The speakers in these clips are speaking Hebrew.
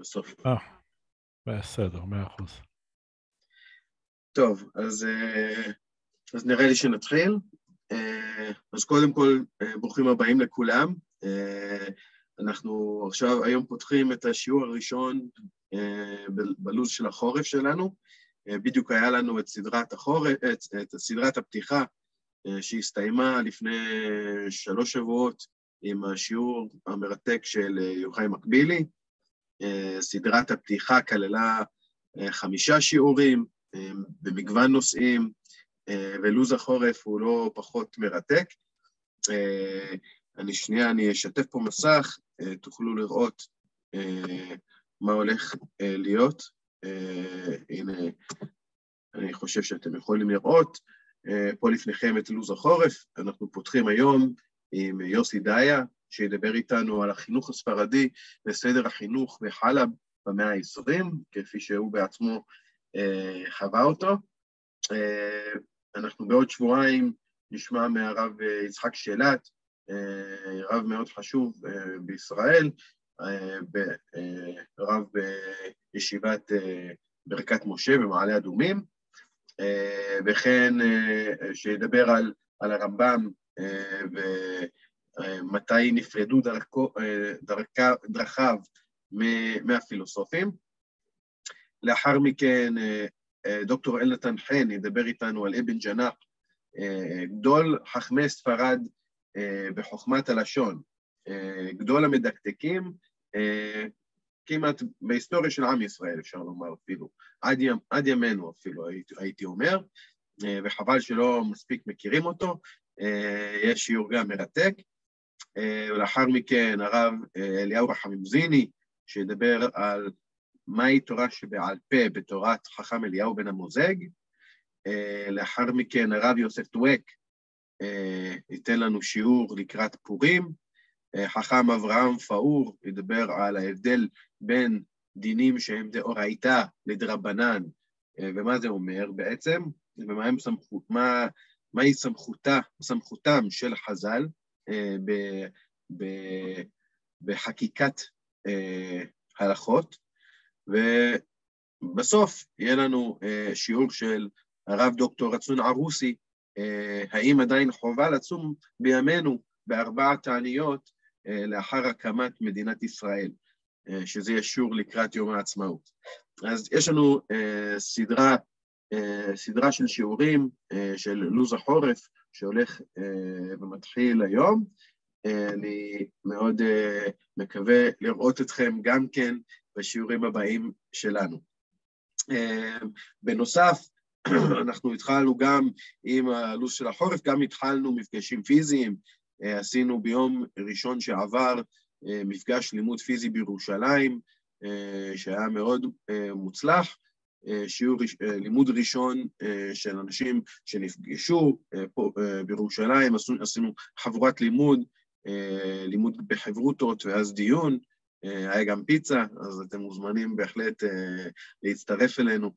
בסוף. אה, בסדר, מאה אחוז. טוב, אז, אז נראה לי שנתחיל. אז קודם כל, ברוכים הבאים לכולם. אנחנו עכשיו, היום פותחים את השיעור הראשון בלו"ז של החורף שלנו. בדיוק היה לנו את סדרת החורף, את, את סדרת הפתיחה שהסתיימה לפני שלוש שבועות עם השיעור המרתק של יוחאי מקבילי. סדרת הפתיחה כללה חמישה שיעורים במגוון נושאים, ולו"ז החורף הוא לא פחות מרתק. אני שנייה, אני אשתף פה מסך, תוכלו לראות מה הולך להיות. הנה, אני חושב שאתם יכולים לראות. פה לפניכם את לו"ז החורף. אנחנו פותחים היום עם יוסי דיה, שידבר איתנו על החינוך הספרדי וסדר החינוך בחלב במאה ה-20, כפי שהוא בעצמו אה, חווה אותו. אה, אנחנו בעוד שבועיים נשמע מהרב יצחק שאלת, אה, רב מאוד חשוב אה, בישראל, אה, ב, אה, רב בישיבת אה, ברכת משה במעלה אדומים, אה, וכן אה, שידבר על, על הרמב"ם אה, ומתי נפרדו דרכו, דרכה, דרכיו מהפילוסופים. לאחר מכן דוקטור אלנתן חן ידבר איתנו על אבן ג'נאח, גדול חכמי ספרד בחוכמת הלשון, גדול המדקדקים, כמעט בהיסטוריה של עם ישראל, אפשר לומר אפילו, עד, ימ, עד ימינו אפילו, הייתי, הייתי אומר, וחבל שלא מספיק מכירים אותו. יש שיעור גם מרתק. ולאחר מכן הרב אליהו רחמים זיני, שידבר על מהי תורה שבעל פה בתורת חכם אליהו בן המוזג. לאחר מכן הרב יוסף טווק ייתן לנו שיעור לקראת פורים. חכם אברהם פאור ידבר על ההבדל בין דינים שהם דאורייתא לדרבנן, ומה זה אומר בעצם, ומהי סמכות, מה, מה סמכותה, סמכותם של חז"ל ב, ב, בחקיקת הלכות, ובסוף יהיה לנו שיעור של הרב דוקטור רצון ערוסי, האם עדיין חובה לצום בימינו בארבע תעניות לאחר הקמת מדינת ישראל, שזה יהיה שיעור לקראת יום העצמאות. אז יש לנו סדרה, סדרה של שיעורים של לו"ז החורף שהולך ומתחיל היום. אני מאוד מקווה לראות אתכם גם כן בשיעורים הבאים שלנו. בנוסף, אנחנו התחלנו גם עם הלו"ז של החורף, גם התחלנו מפגשים פיזיים, עשינו ביום ראשון שעבר מפגש לימוד פיזי בירושלים, שהיה מאוד מוצלח, שיעור לימוד ראשון של אנשים שנפגשו פה בירושלים, עשינו חבורת לימוד, לימוד בחברותות ואז דיון, היה גם פיצה, אז אתם מוזמנים בהחלט להצטרף אלינו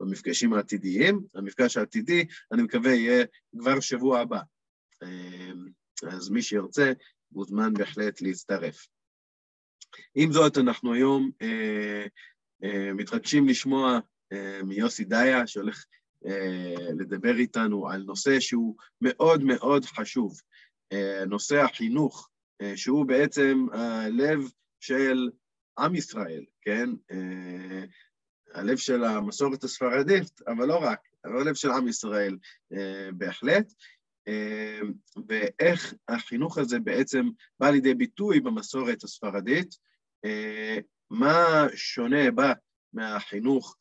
במפגשים העתידיים. המפגש העתידי, אני מקווה, יהיה כבר שבוע הבא. אז מי שירצה, מוזמן בהחלט להצטרף. עם זאת, אנחנו היום אה, אה, מתרגשים לשמוע אה, מיוסי דיה, שהולך אה, לדבר איתנו על נושא שהוא מאוד מאוד חשוב, אה, נושא החינוך, אה, שהוא בעצם הלב של עם ישראל, כן? אה, הלב של המסורת הספרדית, אבל לא רק, אבל הלב של עם ישראל אה, בהחלט. ואיך החינוך הזה בעצם בא לידי ביטוי במסורת הספרדית, מה שונה בה מהחינוך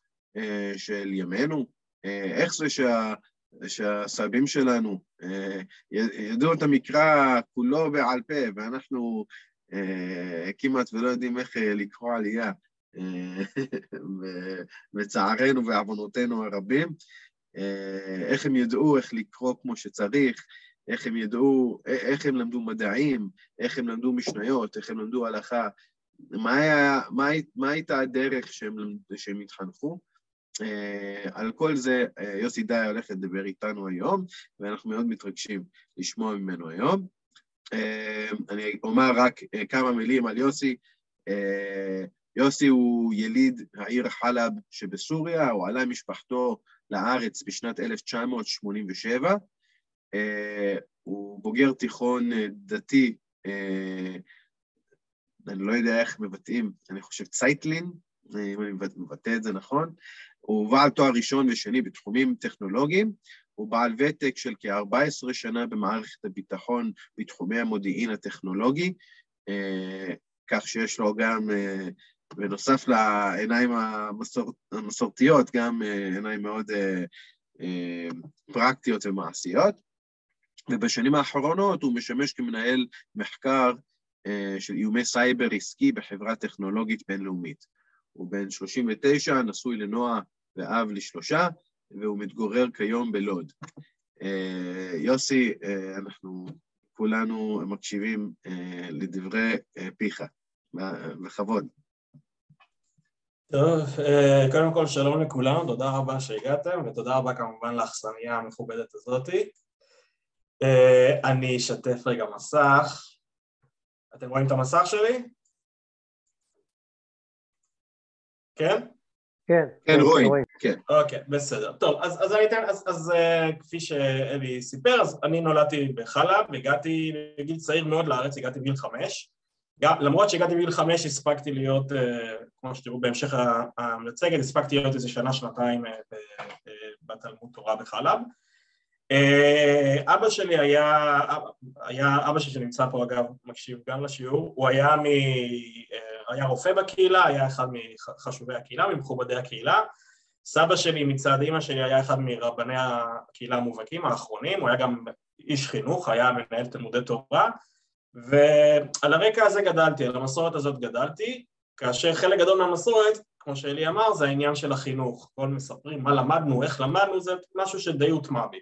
של ימינו, איך זה שה, שהסבים שלנו ידעו את המקרא כולו בעל פה, ואנחנו כמעט ולא יודעים איך לקרוא עלייה, בצערנו ועוונותינו הרבים, איך הם ידעו איך לקרוא כמו שצריך, איך הם ידעו, איך הם למדו מדעים, איך הם למדו משניות, איך הם למדו הלכה, מה, היה, מה, מה הייתה הדרך שהם, שהם התחנכו. על כל זה יוסי די הולך לדבר איתנו היום, ואנחנו מאוד מתרגשים לשמוע ממנו היום. אני אומר רק כמה מילים על יוסי. יוסי הוא יליד העיר חלב שבסוריה, הוא עלה עם משפחתו לארץ בשנת 1987. הוא בוגר תיכון דתי, אני לא יודע איך מבטאים, אני חושב צייטלין, אם אני מבטא את זה נכון. הוא בעל תואר ראשון ושני בתחומים טכנולוגיים, הוא בעל ותק של כ-14 שנה במערכת הביטחון בתחומי המודיעין הטכנולוגי, כך שיש לו גם בנוסף לעיניים המסור, המסורתיות, גם אה, עיניים מאוד אה, אה, פרקטיות ומעשיות. ובשנים האחרונות הוא משמש כמנהל מחקר של איומי סייבר עסקי בחברה טכנולוגית בינלאומית. הוא בן 39, נשוי לנועה ואב לשלושה, והוא מתגורר כיום בלוד. יוסי, אנחנו כולנו מקשיבים לדברי פיך, בכבוד. טוב, אה, קודם כל שלום לכולם, תודה רבה שהגעתם ותודה רבה כמובן לאכסניה המכובדת הזאתי. אה, אני אשתף רגע מסך. אתם רואים את המסך שלי? כן? כן, כן רואים, כן. אוקיי, בסדר. טוב, אז, אז אני אתן, אז, אז uh, כפי שאלי סיפר, אז אני נולדתי בחלב, הגעתי בגיל צעיר מאוד לארץ, הגעתי בגיל חמש. גם, למרות שהגעתי בגיל חמש הספקתי להיות, אה, כמו שתראו בהמשך המצגת, הספקתי להיות איזה שנה, שנתיים אה, אה, בתלמוד תורה בחלב. אבא שלי היה, היה, אבא שלי שנמצא פה אגב, מקשיב גם לשיעור, הוא היה, מ, היה רופא בקהילה, היה אחד מחשובי הקהילה, ממכובדי הקהילה. סבא שלי מצד אימא שלי היה אחד מרבני הקהילה המובהקים האחרונים, הוא היה גם איש חינוך, היה מנהל תלמודי תורה, ועל הרקע הזה גדלתי, על המסורת הזאת גדלתי, כאשר חלק גדול מהמסורת, כמו שאלי אמר, זה העניין של החינוך. כל מספרים מה למדנו, איך למדנו, זה משהו שדי הוטמע בי.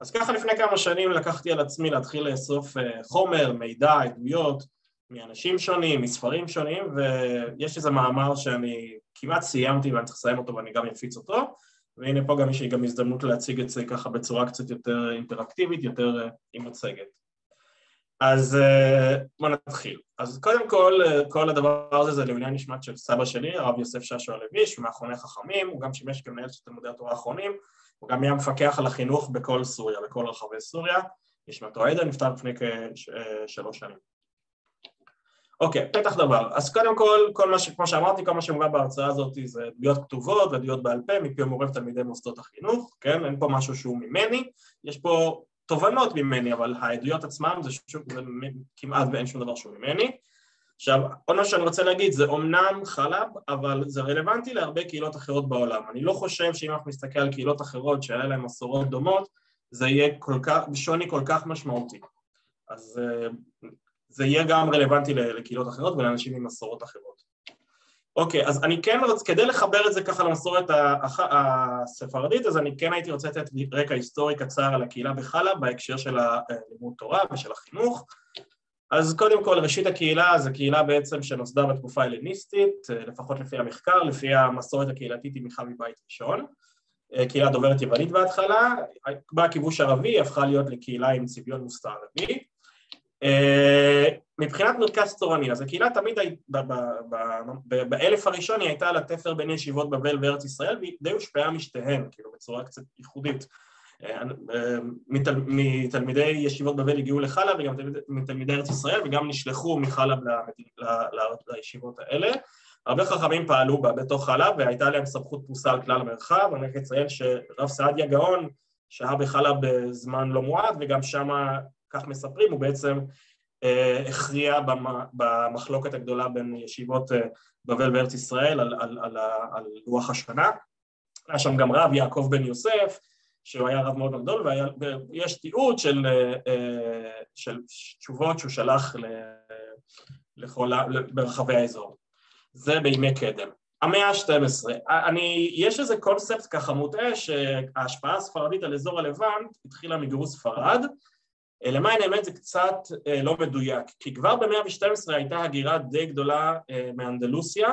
אז ככה לפני כמה שנים לקחתי על עצמי להתחיל לאסוף אה, חומר, מידע, עדויות, מאנשים שונים, מספרים שונים, ויש איזה מאמר שאני כמעט סיימתי ואני צריך לסיים אותו ואני גם אפיץ אותו, והנה פה גם יש לי גם הזדמנות להציג את זה ככה בצורה קצת יותר אינטראקטיבית, יותר אה, עם מצגת. אז אה, בוא נתחיל. אז קודם כל, כל הדבר הזה זה לעניין נשמת של סבא שלי, הרב יוסף ששו הלוי, שהוא מאחרוני החכמים, הוא גם שימש כמנהל של תלמודי התורה האחרונים, הוא גם היה מפקח על החינוך בכל סוריה, בכל רחבי סוריה, נשמתו עדה, נפטר לפני כשלוש שנים. אוקיי, פתח דבר. אז קודם כל, כל מה ש... כמו שאמרתי, כל מה שמובא בהרצאה הזאת זה עדויות כתובות ועדויות בעל פה מפי המורה ותלמידי מוסדות החינוך, כן? אין פה משהו שהוא ממני, יש פה תובנות ממני, אבל העדויות עצמם זה, שוב, זה כמעט ואין שום דבר שהוא ממני. עכשיו, עוד מה שאני רוצה להגיד, זה אומנם חלב, אבל זה רלוונטי להרבה קהילות אחרות בעולם. אני לא חושב שאם אנחנו נסתכל על קהילות אחרות שהיה להן מסורות דומות, זה יהיה כל כך, שוני כל כך משמעותי. אז אה, זה יהיה גם רלוונטי לקהילות אחרות ולאנשים עם מסורות אחרות. אוקיי, אז אני כן רוצה, כדי לחבר את זה ככה למסורת הספרדית, אז אני כן הייתי רוצה לתת רקע היסטורי קצר על הקהילה בחלה בהקשר של הלימוד תורה ושל החינוך. אז קודם כל, ראשית הקהילה זו קהילה בעצם שנוסדה בתקופה הלניסטית, לפחות לפי המחקר, לפי המסורת הקהילתית היא מיכה מבית ראשון. קהילה דוברת יוונית בהתחלה, בא כיבוש ערבי, הפכה להיות לקהילה עם צביון מוסתר ערבי. אה, מבחינת מרכז תורני, אז הקהילה תמיד, באלף הראשון היא הייתה על התפר בין ישיבות בבל וארץ ישראל והיא די הושפעה משתיהן, כאילו בצורה קצת ייחודית. אה, מתלמידי ישיבות בבל הגיעו לחלב וגם מתלמידי ארץ ישראל וגם נשלחו מחלב לישיבות האלה. הרבה חכמים פעלו בה בתוך חלב והייתה להם סמכות פרוסה על כלל המרחב, אני רק אציין שרב סעדיה גאון שהה בחלב בזמן לא מועט וגם שמה כך מספרים, הוא בעצם אה, הכריע במחלוקת הגדולה בין ישיבות אה, בבל בארץ ישראל על, על, על, על לוח השנה. היה שם גם רב יעקב בן יוסף, שהוא היה רב מאוד גדול, ויש תיעוד של, אה, של תשובות שהוא שלח לכל, ברחבי האזור. זה בימי קדם. המאה ה-12, אני, יש איזה קונספט ככה מוטעה שההשפעה הספרדית על אזור הלבנט התחילה מגירוש ספרד אה, למען האמת זה קצת אה, לא מדויק, כי כבר במאה ו-12 הייתה הגירה די גדולה אה, מאנדלוסיה,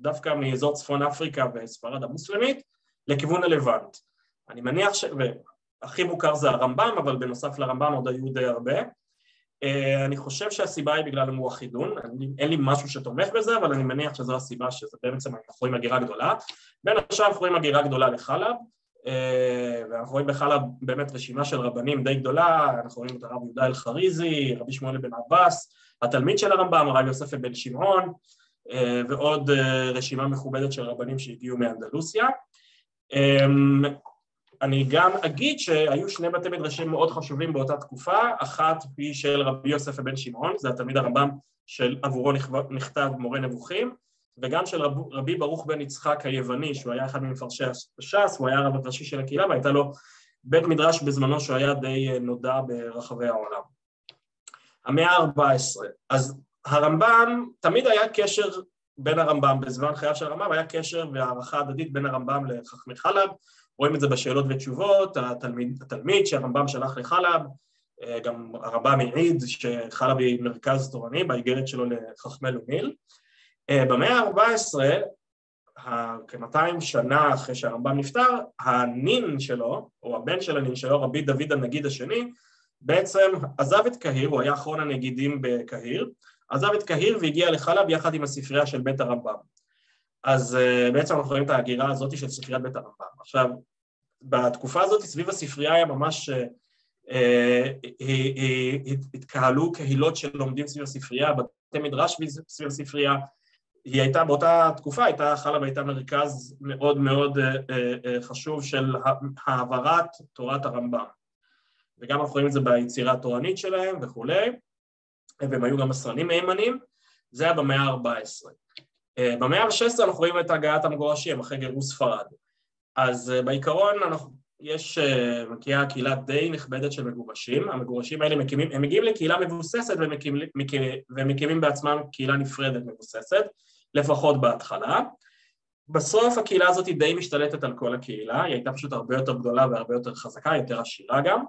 דווקא מאזור צפון אפריקה וספרד המוסלמית, לכיוון הלבנט. אני מניח ש... והכי מוכר זה הרמב"ם, אבל בנוסף לרמב"ם עוד היו די הרבה. אה, אני חושב שהסיבה היא בגלל המואחידון, אין לי משהו שתומך בזה, אבל אני מניח שזו הסיבה שזה בעצם אנחנו רואים הגירה גדולה. בין השאר אנחנו רואים הגירה גדולה לחלב, אה, ואנחנו רואים בחלב באמת רשימה של רבנים די גדולה, אנחנו רואים את הרב יהודה אלחריזי, רבי שמואל בן עבאס, התלמיד של הרמב"ם, הרב יוסף בן שמעון, אה, ועוד רשימה מכובדת של רבנים שהגיעו מאנדלוסיה. אני גם אגיד שהיו שני בתי מדרשים מאוד חשובים באותה תקופה, אחת היא של רבי יוסף בן שמעון, זה התלמיד הרמב"ם שעבורו נכתב מורה נבוכים, וגם של רב, רבי ברוך בן יצחק היווני, שהוא היה אחד ממפרשי הש"ס, הוא היה הרב הראשי של הקהילה, והייתה לו בית מדרש בזמנו שהוא היה די נודע ברחבי העולם. המאה ה-14, אז הרמב"ם, תמיד היה קשר בין הרמב"ם, בזמן חייו של הרמב"ם היה קשר והערכה הדדית בין הרמב"ם לחכמי חלב, רואים את זה בשאלות ותשובות, התלמיד, התלמיד שהרמב"ם שלח לחלב, אה, גם הרמב"ם העיד שחלב היא מרכז תורני באיגרת שלו לחכמי לומיל. אה, במאה ה-14, כ-200 שנה אחרי שהרמב"ם נפטר, הנין שלו, או הבן של הנין שלו, רבי דוד הנגיד השני, בעצם עזב את קהיר, הוא היה אחרון הנגידים בקהיר, עזב את קהיר והגיע לחלב יחד עם הספרייה של בית הרמב"ם. אז uh, בעצם אנחנו רואים את ההגירה הזאת של ספריית בית הרמב"ם. עכשיו, בתקופה הזאת סביב הספרייה היה ממש, uh, התקהלו קהילות של לומדים סביב הספרייה, בתי מדרש סביב הספרייה, היא הייתה באותה תקופה, הייתה חלב הייתה מרכז מאוד מאוד חשוב של העברת תורת הרמב"ם. וגם אנחנו רואים את זה ביצירה התורנית שלהם וכולי, והם היו גם מסרנים מהימנים, זה היה במאה ה-14. אה, במאה ה-16 אנחנו רואים את הגעת המגורשים אחרי גירוש ספרד. אז אה, בעיקרון אנחנו, יש, אה, מגיעה קהילה די נכבדת של מגורשים, המגורשים האלה מקימים, הם מגיעים לקהילה מבוססת ומקימים, ומקימים בעצמם קהילה נפרדת מבוססת, לפחות בהתחלה. בסוף הקהילה הזאת היא די משתלטת על כל הקהילה, היא הייתה פשוט הרבה יותר גדולה והרבה יותר חזקה, יותר עשירה גם,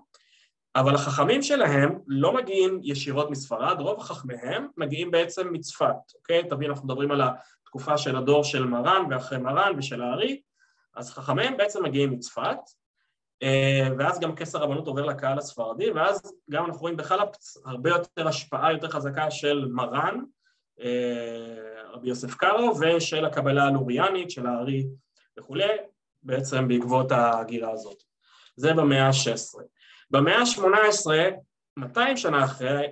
אבל החכמים שלהם לא מגיעים ישירות מספרד, רוב חכמיהם מגיעים בעצם מצפת, אוקיי? תבין, אנחנו מדברים על התקופה של הדור של מרן ואחרי מרן ושל הארי, אז חכמיהם בעצם מגיעים מצפת, אה, ואז גם כס הרבנות עובר לקהל הספרדי, ואז גם אנחנו רואים בחלב הרבה יותר השפעה יותר חזקה של מרן, אה, רבי יוסף קארו, ושל הקבלה הלוריאנית של הארי וכולי, בעצם בעקבות הגירה הזאת. זה במאה ה-16. במאה ה-18, 200 שנה אחרי,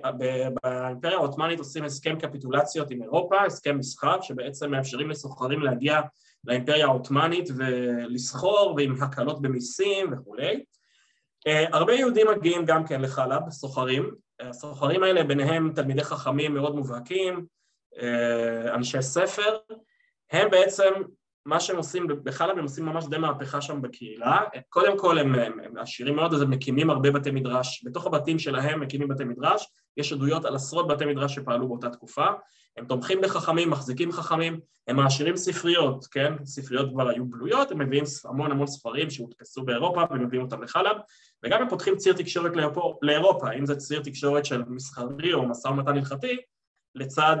באימפריה העות'מאנית עושים הסכם קפיטולציות עם אירופה, הסכם מסחר, שבעצם מאפשרים לסוחרים להגיע לאימפריה העות'מאנית ולסחור ועם הקלות במיסים וכולי. אה, הרבה יהודים מגיעים גם כן לחלב, סוחרים. הסוחרים האלה ביניהם תלמידי חכמים מאוד מובהקים, אה, אנשי ספר, הם בעצם מה שהם עושים בחלב, הם עושים ממש די מהפכה שם בקהילה. קודם כל הם, הם, הם עשירים מאוד, אז הם מקימים הרבה בתי מדרש. בתוך הבתים שלהם מקימים בתי מדרש, יש עדויות על עשרות בתי מדרש שפעלו באותה תקופה. הם תומכים בחכמים, מחזיקים חכמים, הם מעשירים ספריות, כן? ספריות כבר היו בלויות, הם מביאים המון המון ספרים שהודפסו באירופה ומביאים אותם לחלב, וגם הם פותחים ציר תקשורת לאירופה, אם זה ציר תקשורת של מסחרי או משא ומתן הלכתי, לצד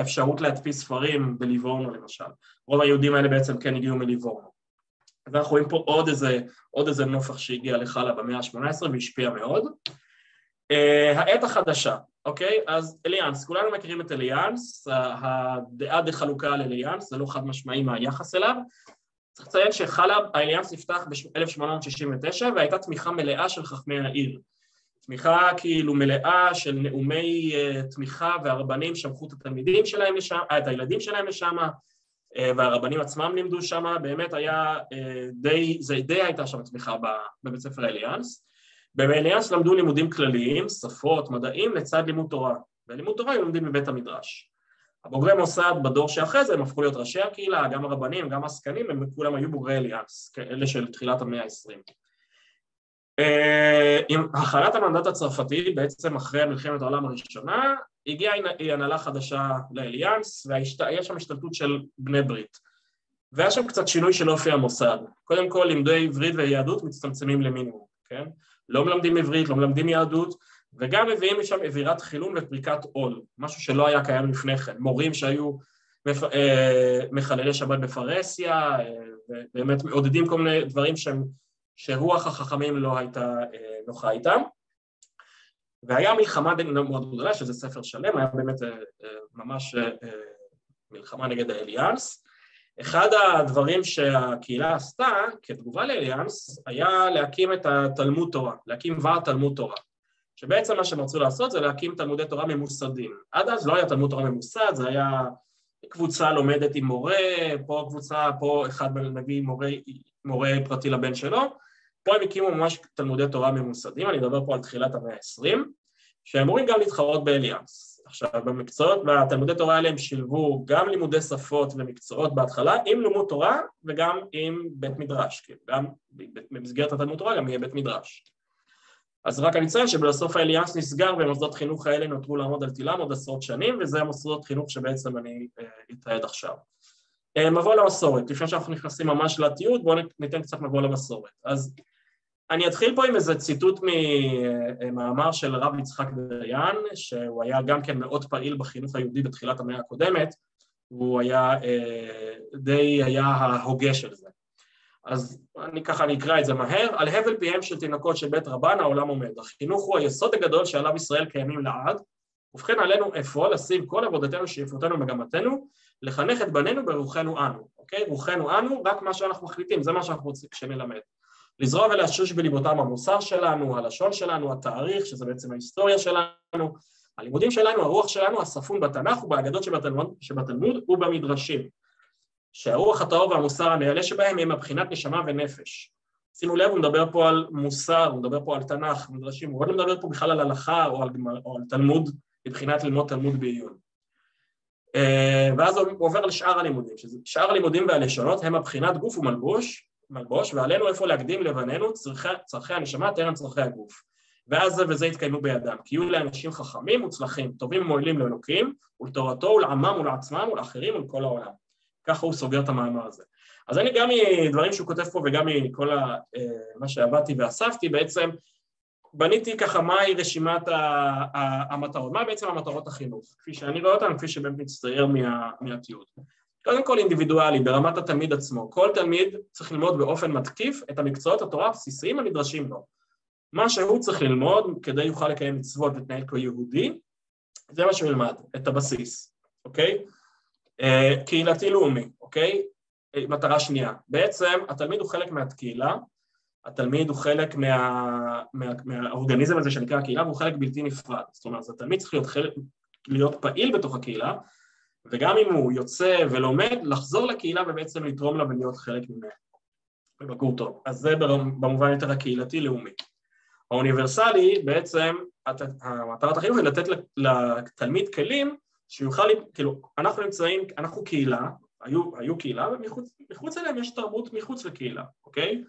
אפשרות להדפיס ספרים בליבורנו למשל. רוב היהודים האלה בעצם כן הגיעו מליבורנו. אז אנחנו רואים פה עוד איזה, עוד איזה נופח שהגיע לחלה במאה ה-18 והשפיע מאוד. Uh, העת החדשה, אוקיי? אז אליאנס, כולנו מכירים את אליאנס, הדעה די חלוקה על אליאנס, זה לא חד משמעי מה היחס אליו. צריך לציין שחלב, האליאנס נפתח ב-1869 והייתה תמיכה מלאה של חכמי העיר. תמיכה כאילו מלאה של נאומי uh, תמיכה והרבנים שלחו את התלמידים שלהם לשם, uh, את הילדים שלהם לשם uh, והרבנים עצמם לימדו שם, באמת היה די, זה די הייתה שם תמיכה בבית ספר אליאנס. באליאנס למדו לימודים כלליים, שפות, מדעים, לצד לימוד תורה. ולימוד תורה הם לומדים בבית המדרש. הבוגרי מוסד בדור שאחרי זה הם הפכו להיות ראשי הקהילה, גם הרבנים, גם העסקנים, הם כולם היו בוגרי אליאנס, כאלה של תחילת המאה העשרים. אה, עם החלת המנדט הצרפתי, בעצם אחרי מלחמת העולם הראשונה, הגיעה הנהלה חדשה לאליאנס, והיה שם השתלטות של בני ברית. והיה שם קצת שינוי של אופי המוסד. קודם כל, לימודי עברית ויהדות מצטמצמים למינימום, כן? לא מלמדים עברית, לא מלמדים יהדות, וגם מביאים לשם אווירת חילון ופריקת עול, משהו שלא היה קיים לפני כן. מורים שהיו מפ... אה, מחללי שבת בפרהסיה, אה, ובאמת מעודדים כל מיני דברים שהם שרוח החכמים לא הייתה אה, נוחה איתם. והיה מלחמה מאוד גדולה, שזה ספר שלם, היה באמת ממש מלחמה נגד האליאנס. אחד הדברים שהקהילה עשתה כתגובה לאליאנס היה להקים את התלמוד תורה, להקים ועד תלמוד תורה. שבעצם מה שהם רצו לעשות זה להקים תלמודי תורה ממוסדים. עד אז לא היה תלמוד תורה ממוסד, זה היה קבוצה לומדת עם מורה, פה קבוצה, פה אחד מביא מורה, מורה פרטי לבן שלו, פה הם הקימו ממש תלמודי תורה ממוסדים, אני מדבר פה על תחילת המאה ה-20, שאמורים גם להתחרות באליאנס. עכשיו, במקצועות, בתלמודי תורה האלה הם שילבו גם לימודי שפות ומקצועות בהתחלה, עם לימוד תורה וגם עם בית מדרש, כאילו, גם במסגרת התלמוד תורה גם יהיה בית מדרש. אז רק אני אציין שבסוף האליאנס נסגר ומוסדות חינוך האלה נותרו לעמוד על תילם עוד עשרות שנים וזה המוסדות חינוך שבעצם אני אה, אתעד עכשיו. אה, מבוא למסורת, לפני שאנחנו נכנסים ממש לתיעוד בואו ניתן קצת מבוא למסורת. אז אני אתחיל פה עם איזה ציטוט ממאמר של הרב יצחק דיין, שהוא היה גם כן מאוד פעיל בחינוך היהודי בתחילת המאה הקודמת, והוא היה אה, די היה ההוגה של זה. אז אני ככה אני אקרא את זה מהר, על הבל פיהם של תינוקות של בית רבן העולם עומד. החינוך הוא היסוד הגדול שעליו ישראל קיימים לעד, ובכן עלינו אפוא לשים כל עבודתנו, שאיפותינו ומגמתנו, לחנך את בנינו ברוחנו אנו, אוקיי? רוחנו אנו, רק מה שאנחנו מחליטים, זה מה שאנחנו רוצים שנלמד. לזרוע ולהשוש בליבותם המוסר שלנו, הלשון שלנו, התאריך, שזה בעצם ההיסטוריה שלנו, הלימודים שלנו, הרוח שלנו, הספון בתנ"ך ובאגדות שבתלמוד, שבתלמוד ובמדרשים. שהרוח הטהור והמוסר הנעלה שבהם הם מבחינת נשמה ונפש. שימו לב, הוא מדבר פה על מוסר, הוא מדבר פה על תנ"ך, מדרשים, הוא לא מדבר פה בכלל על הלכה או על, או על תלמוד, מבחינת ללמוד תלמוד בעיון. אה, ואז הוא עובר לשאר הלימודים, שאר הלימודים והלשונות הם מבחינת גוף ומלבוש, מלבוש, ועלינו איפה להקדים לבנינו צרכי, צרכי הנשמה טרם צרכי הגוף. ואז זה וזה יתקיימו בידם, כי יהיו לאנשים חכמים, מוצלחים, טובים ומועילים לאלוקים, ולתורתו ולעמם ולעצמם ולאחרים ולכל העולם. ככה הוא סוגר את המאמר הזה. אז אני גם מדברים שהוא כותב פה וגם מכל ה, אה, מה שעבדתי ואספתי, בעצם בניתי ככה מהי רשימת המטרות, מה בעצם המטרות החינוך, כפי שאני רואה אותן, כפי שבאמת מצטייר מה, מהתיעוד. קודם כל אינדיבידואלי, ברמת התלמיד עצמו. כל תלמיד צריך ללמוד באופן מתקיף את המקצועות התורה הבסיסיים הנדרשים לו. מה שהוא צריך ללמוד כדי יוכל לקיים מצוות ולהתנהל כיהודי, זה מה שהוא ילמד, את הבסיס, אוקיי? אה, קהילתי לאומי, אוקיי? אה, מטרה שנייה. בעצם התלמיד הוא חלק מהקהילה, התלמיד הוא חלק מה, מה, מהאורגניזם הזה שנקרא הקהילה והוא חלק בלתי נפרד. זאת אומרת, התלמיד צריך להיות, חלק, להיות פעיל בתוך הקהילה וגם אם הוא יוצא ולומד, לחזור לקהילה ובעצם לתרום לה ולהיות חלק ממנה. בבקור טוב. אז זה במובן יותר הקהילתי-לאומי. האוניברסלי, בעצם המטרת החינוך היא לתת לתלמיד כלים שיוכל, כאילו, אנחנו נמצאים, אנחנו קהילה, היו, היו קהילה, ומחוץ אליהם יש תרבות מחוץ לקהילה, אוקיי?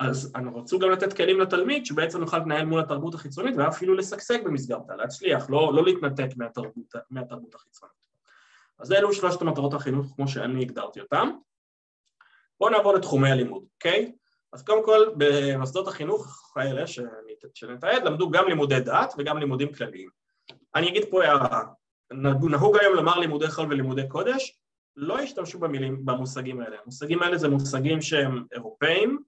אז אנחנו רצו גם לתת כלים לתלמיד שבעצם יוכל לנהל מול התרבות החיצונית ואפילו לשגשג במסגרתה, להצליח, לא, לא להתנתק מהתרבות, מהתרבות החיצונית. אז אלו שלושת המטרות החינוך כמו שאני הגדרתי אותם. בואו נעבור לתחומי הלימוד, אוקיי? אז קודם כל במוסדות החינוך האלה שנתעד למדו גם לימודי דת וגם לימודים כלליים. אני אגיד פה הערה, נהוג היום לומר לימודי חול ולימודי קודש, לא השתמשו במילים, במושגים האלה. המושגים האלה זה מושגים שהם אירופאים,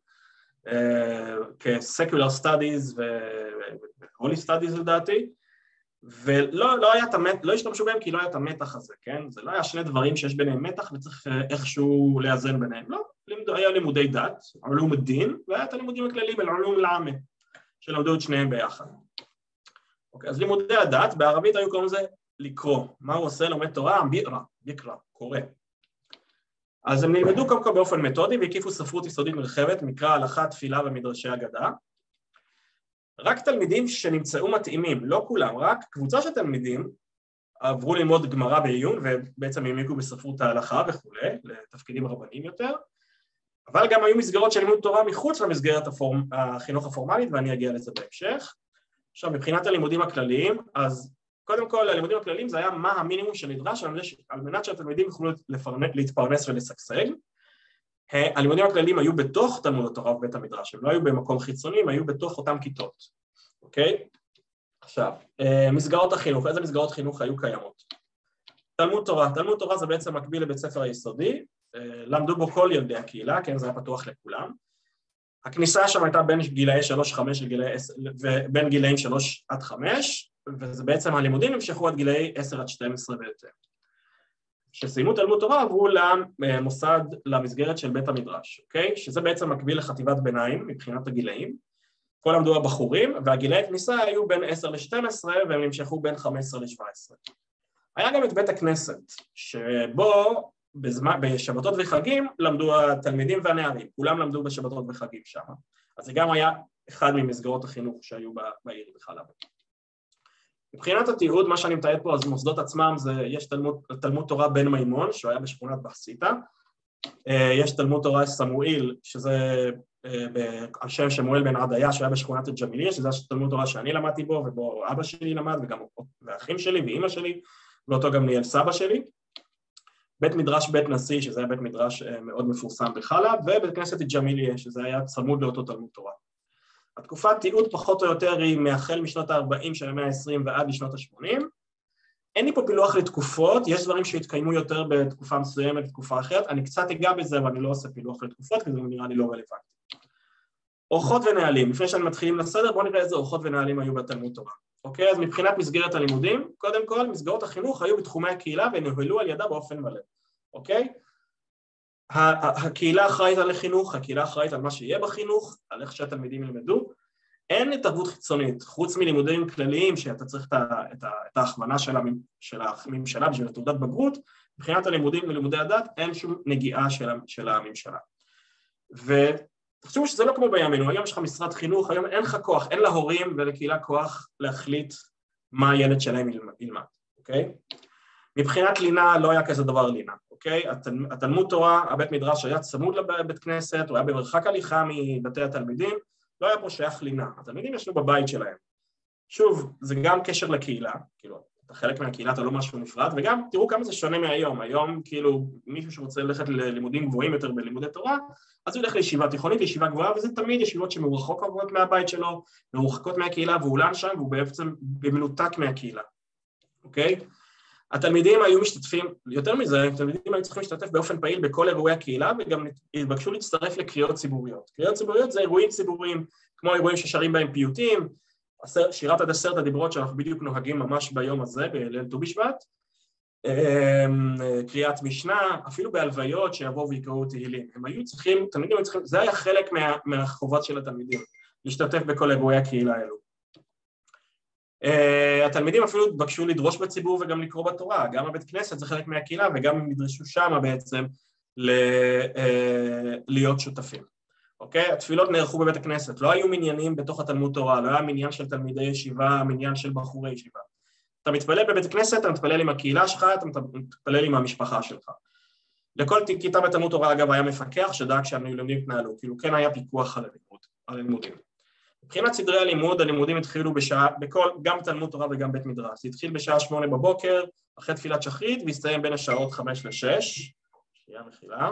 כ-secular studies ו-holy studies לדעתי, ולא לא היה את המתח, לא השתמשו בהם כי לא היה את המתח הזה, כן? זה לא היה שני דברים שיש ביניהם מתח וצריך אה, איכשהו לאזן ביניהם, לא, לימוד, היה לימודי דת, עלום דין, והיה את הלימודים הכלליים, אל עלום לעמה, שלמדו את שניהם ביחד. אוקיי, אז לימודי הדת, בערבית היו קוראים לזה לקרוא. מה הוא עושה? לומד תורה? בירה, ביקרא, קורא. אז הם נלמדו קודם כל באופן מתודי והקיפו ספרות יסודית נרחבת, מקרא, הלכה, תפילה ומדרשי אגדה. רק תלמידים שנמצאו מתאימים, לא כולם, רק קבוצה של תלמידים עברו ללמוד גמרא בעיון ובעצם העמיקו בספרות ההלכה וכולי, לתפקידים רבניים יותר, אבל גם היו מסגרות של לימוד תורה מחוץ למסגרת הפורמ... החינוך הפורמלית ואני אגיע לזה בהמשך. עכשיו מבחינת הלימודים הכלליים, אז קודם כל הלימודים הכלליים זה היה מה המינימום שנדרש על מנת שהתלמידים יוכלו להתפרנס ולשגשג. הלימודים הכלליים היו בתוך תלמוד התורה ובית המדרש, הם לא היו במקום חיצוני, הם היו בתוך אותן כיתות, אוקיי? עכשיו, אה, מסגרות החינוך, איזה מסגרות חינוך היו קיימות? תלמוד תורה, תלמוד תורה זה בעצם מקביל לבית ספר היסודי, אה, למדו בו כל ילדי הקהילה, כן, זה היה פתוח לכולם. הכניסה שם הייתה בין גילאי 3-5 לגילאי 10, ובין גילאים 3 עד 5, וזה בעצם הלימודים נמשכו עד גילאי 10 עד 12 ויותר. כשסיימו תלמוד תורה עברו למוסד, למסגרת של בית המדרש, אוקיי? שזה בעצם מקביל לחטיבת ביניים מבחינת הגילאים. פה למדו הבחורים, והגילאי כניסה היו בין 10 ל-12 והם נמשכו בין 15 ל-17. היה גם את בית הכנסת, שבו בזמן, בשבתות וחגים למדו התלמידים והנערים, כולם למדו בשבתות וחגים שם. אז זה גם היה אחד ממסגרות החינוך שהיו בעיר בחלב. מבחינת התיעוד, מה שאני מתאר פה, אז מוסדות עצמם, זה, יש תלמוד, תלמוד תורה בן מימון, שהוא היה בשכונת בחסיתא, אה, יש תלמוד תורה סמואל, שזה אה, על שם שמואל בן עדיה, שהיה בשכונת הג'מיליה, שזה תלמוד תורה שאני למדתי בו, ובו אבא שלי למד, וגם האחים שלי ואימא שלי, ואותו גם ניהל סבא שלי. בית מדרש בית נשיא, שזה היה בית מדרש אה, מאוד מפורסם בחלב, ובית כנסת ג'מיליה, שזה היה צמוד לאותו תלמוד תורה. התקופת תיעוד פחות או יותר היא מהחל משנות ה-40 של המאה ה-20 ועד לשנות ה-80. אין לי פה פילוח לתקופות, יש דברים שהתקיימו יותר בתקופה מסוימת, בתקופה אחרת, אני קצת אגע בזה, אבל אני לא עושה פילוח לתקופות, כי זה נראה לי לא רלוונטי. אורחות ונהלים, לפני שאני מתחילים לסדר, בואו נראה איזה אורחות ונהלים היו בתלמוד תורה. אוקיי? אז מבחינת מסגרת הלימודים, קודם כל, מסגרות החינוך היו בתחומי הקהילה ונוהלו על ידה באופן מלא, אוקיי? הקהילה אחראית על החינוך, הקהילה אחראית על מה שיהיה בחינוך, על איך שהתלמידים ילמדו. אין התערבות חיצונית, חוץ מלימודים כלליים שאתה צריך את, את, את ההכוונה של, המ, של הממשלה בשביל תעודת בגרות, מבחינת הלימודים ולימודי הדת אין שום נגיעה של, של הממשלה. ותחשבו שזה לא כמו בימינו, היום יש לך משרד חינוך, היום אין לך כוח, אין להורים ולקהילה כוח להחליט מה הילד שלהם ילמד, אוקיי? מבחינת לינה לא היה כזה דבר לינה. אוקיי? התל, התלמוד תורה, הבית מדרש היה צמוד לבית כנסת, הוא היה במרחק הליכה מבתי התלמידים, לא היה פה שייך לינה, התלמידים ישנו בבית שלהם. שוב, זה גם קשר לקהילה, כאילו, אתה חלק מהקהילה, אתה לא משהו נפרד, וגם תראו כמה זה שונה מהיום, היום כאילו מישהו שרוצה ללכת ללימודים גבוהים יותר בלימודי תורה, אז הוא ילך לישיבה תיכונית, לישיבה גבוהה, וזה תמיד ישיבות שמרוחקות מהבית שלו, מרוחקות מהקהילה, והוא לן שם, והוא בעצם במנותק מהקהילה, אוקיי? התלמידים היו משתתפים, יותר מזה, התלמידים היו צריכים להשתתף באופן פעיל בכל אירועי הקהילה וגם התבקשו להצטרף לקריאות ציבוריות. קריאות ציבוריות זה אירועים ציבוריים, כמו אירועים ששרים בהם פיוטים, שירת עד עשרת הדיברות שאנחנו בדיוק נוהגים ממש ביום הזה, בליל ט"ו בשבט, אמ, קריאת משנה, אפילו בהלוויות שיבואו ויקראו תהילים. הם היו צריכים, תלמידים היו צריכים, זה היה חלק מה, מהחובות של התלמידים, להשתתף בכל אירועי הקהילה האלו. Uh, התלמידים אפילו התבקשו לדרוש בציבור וגם לקרוא בתורה, גם הבית כנסת זה חלק מהקהילה וגם הם נדרשו שמה בעצם ל, uh, להיות שותפים. אוקיי? התפילות נערכו בבית הכנסת, לא היו מניינים בתוך התלמוד תורה, לא היה מניין של תלמידי ישיבה, מניין של בחורי ישיבה. אתה מתפלל בבית הכנסת, אתה מתפלל עם הקהילה שלך, אתה מתפלל עם המשפחה שלך. לכל כיתה בתלמוד תורה אגב היה מפקח שדאג שהלימודים יתנהלו, כאילו כן היה פיקוח על הלימודים. מבחינת סדרי הלימוד, הלימודים התחילו בשעה, בכל, גם תלמוד תורה וגם בית מדרש. זה התחיל בשעה שמונה בבוקר, אחרי תפילת שחרית, והסתיים בין השעות חמש לשש. שנייה מחילה.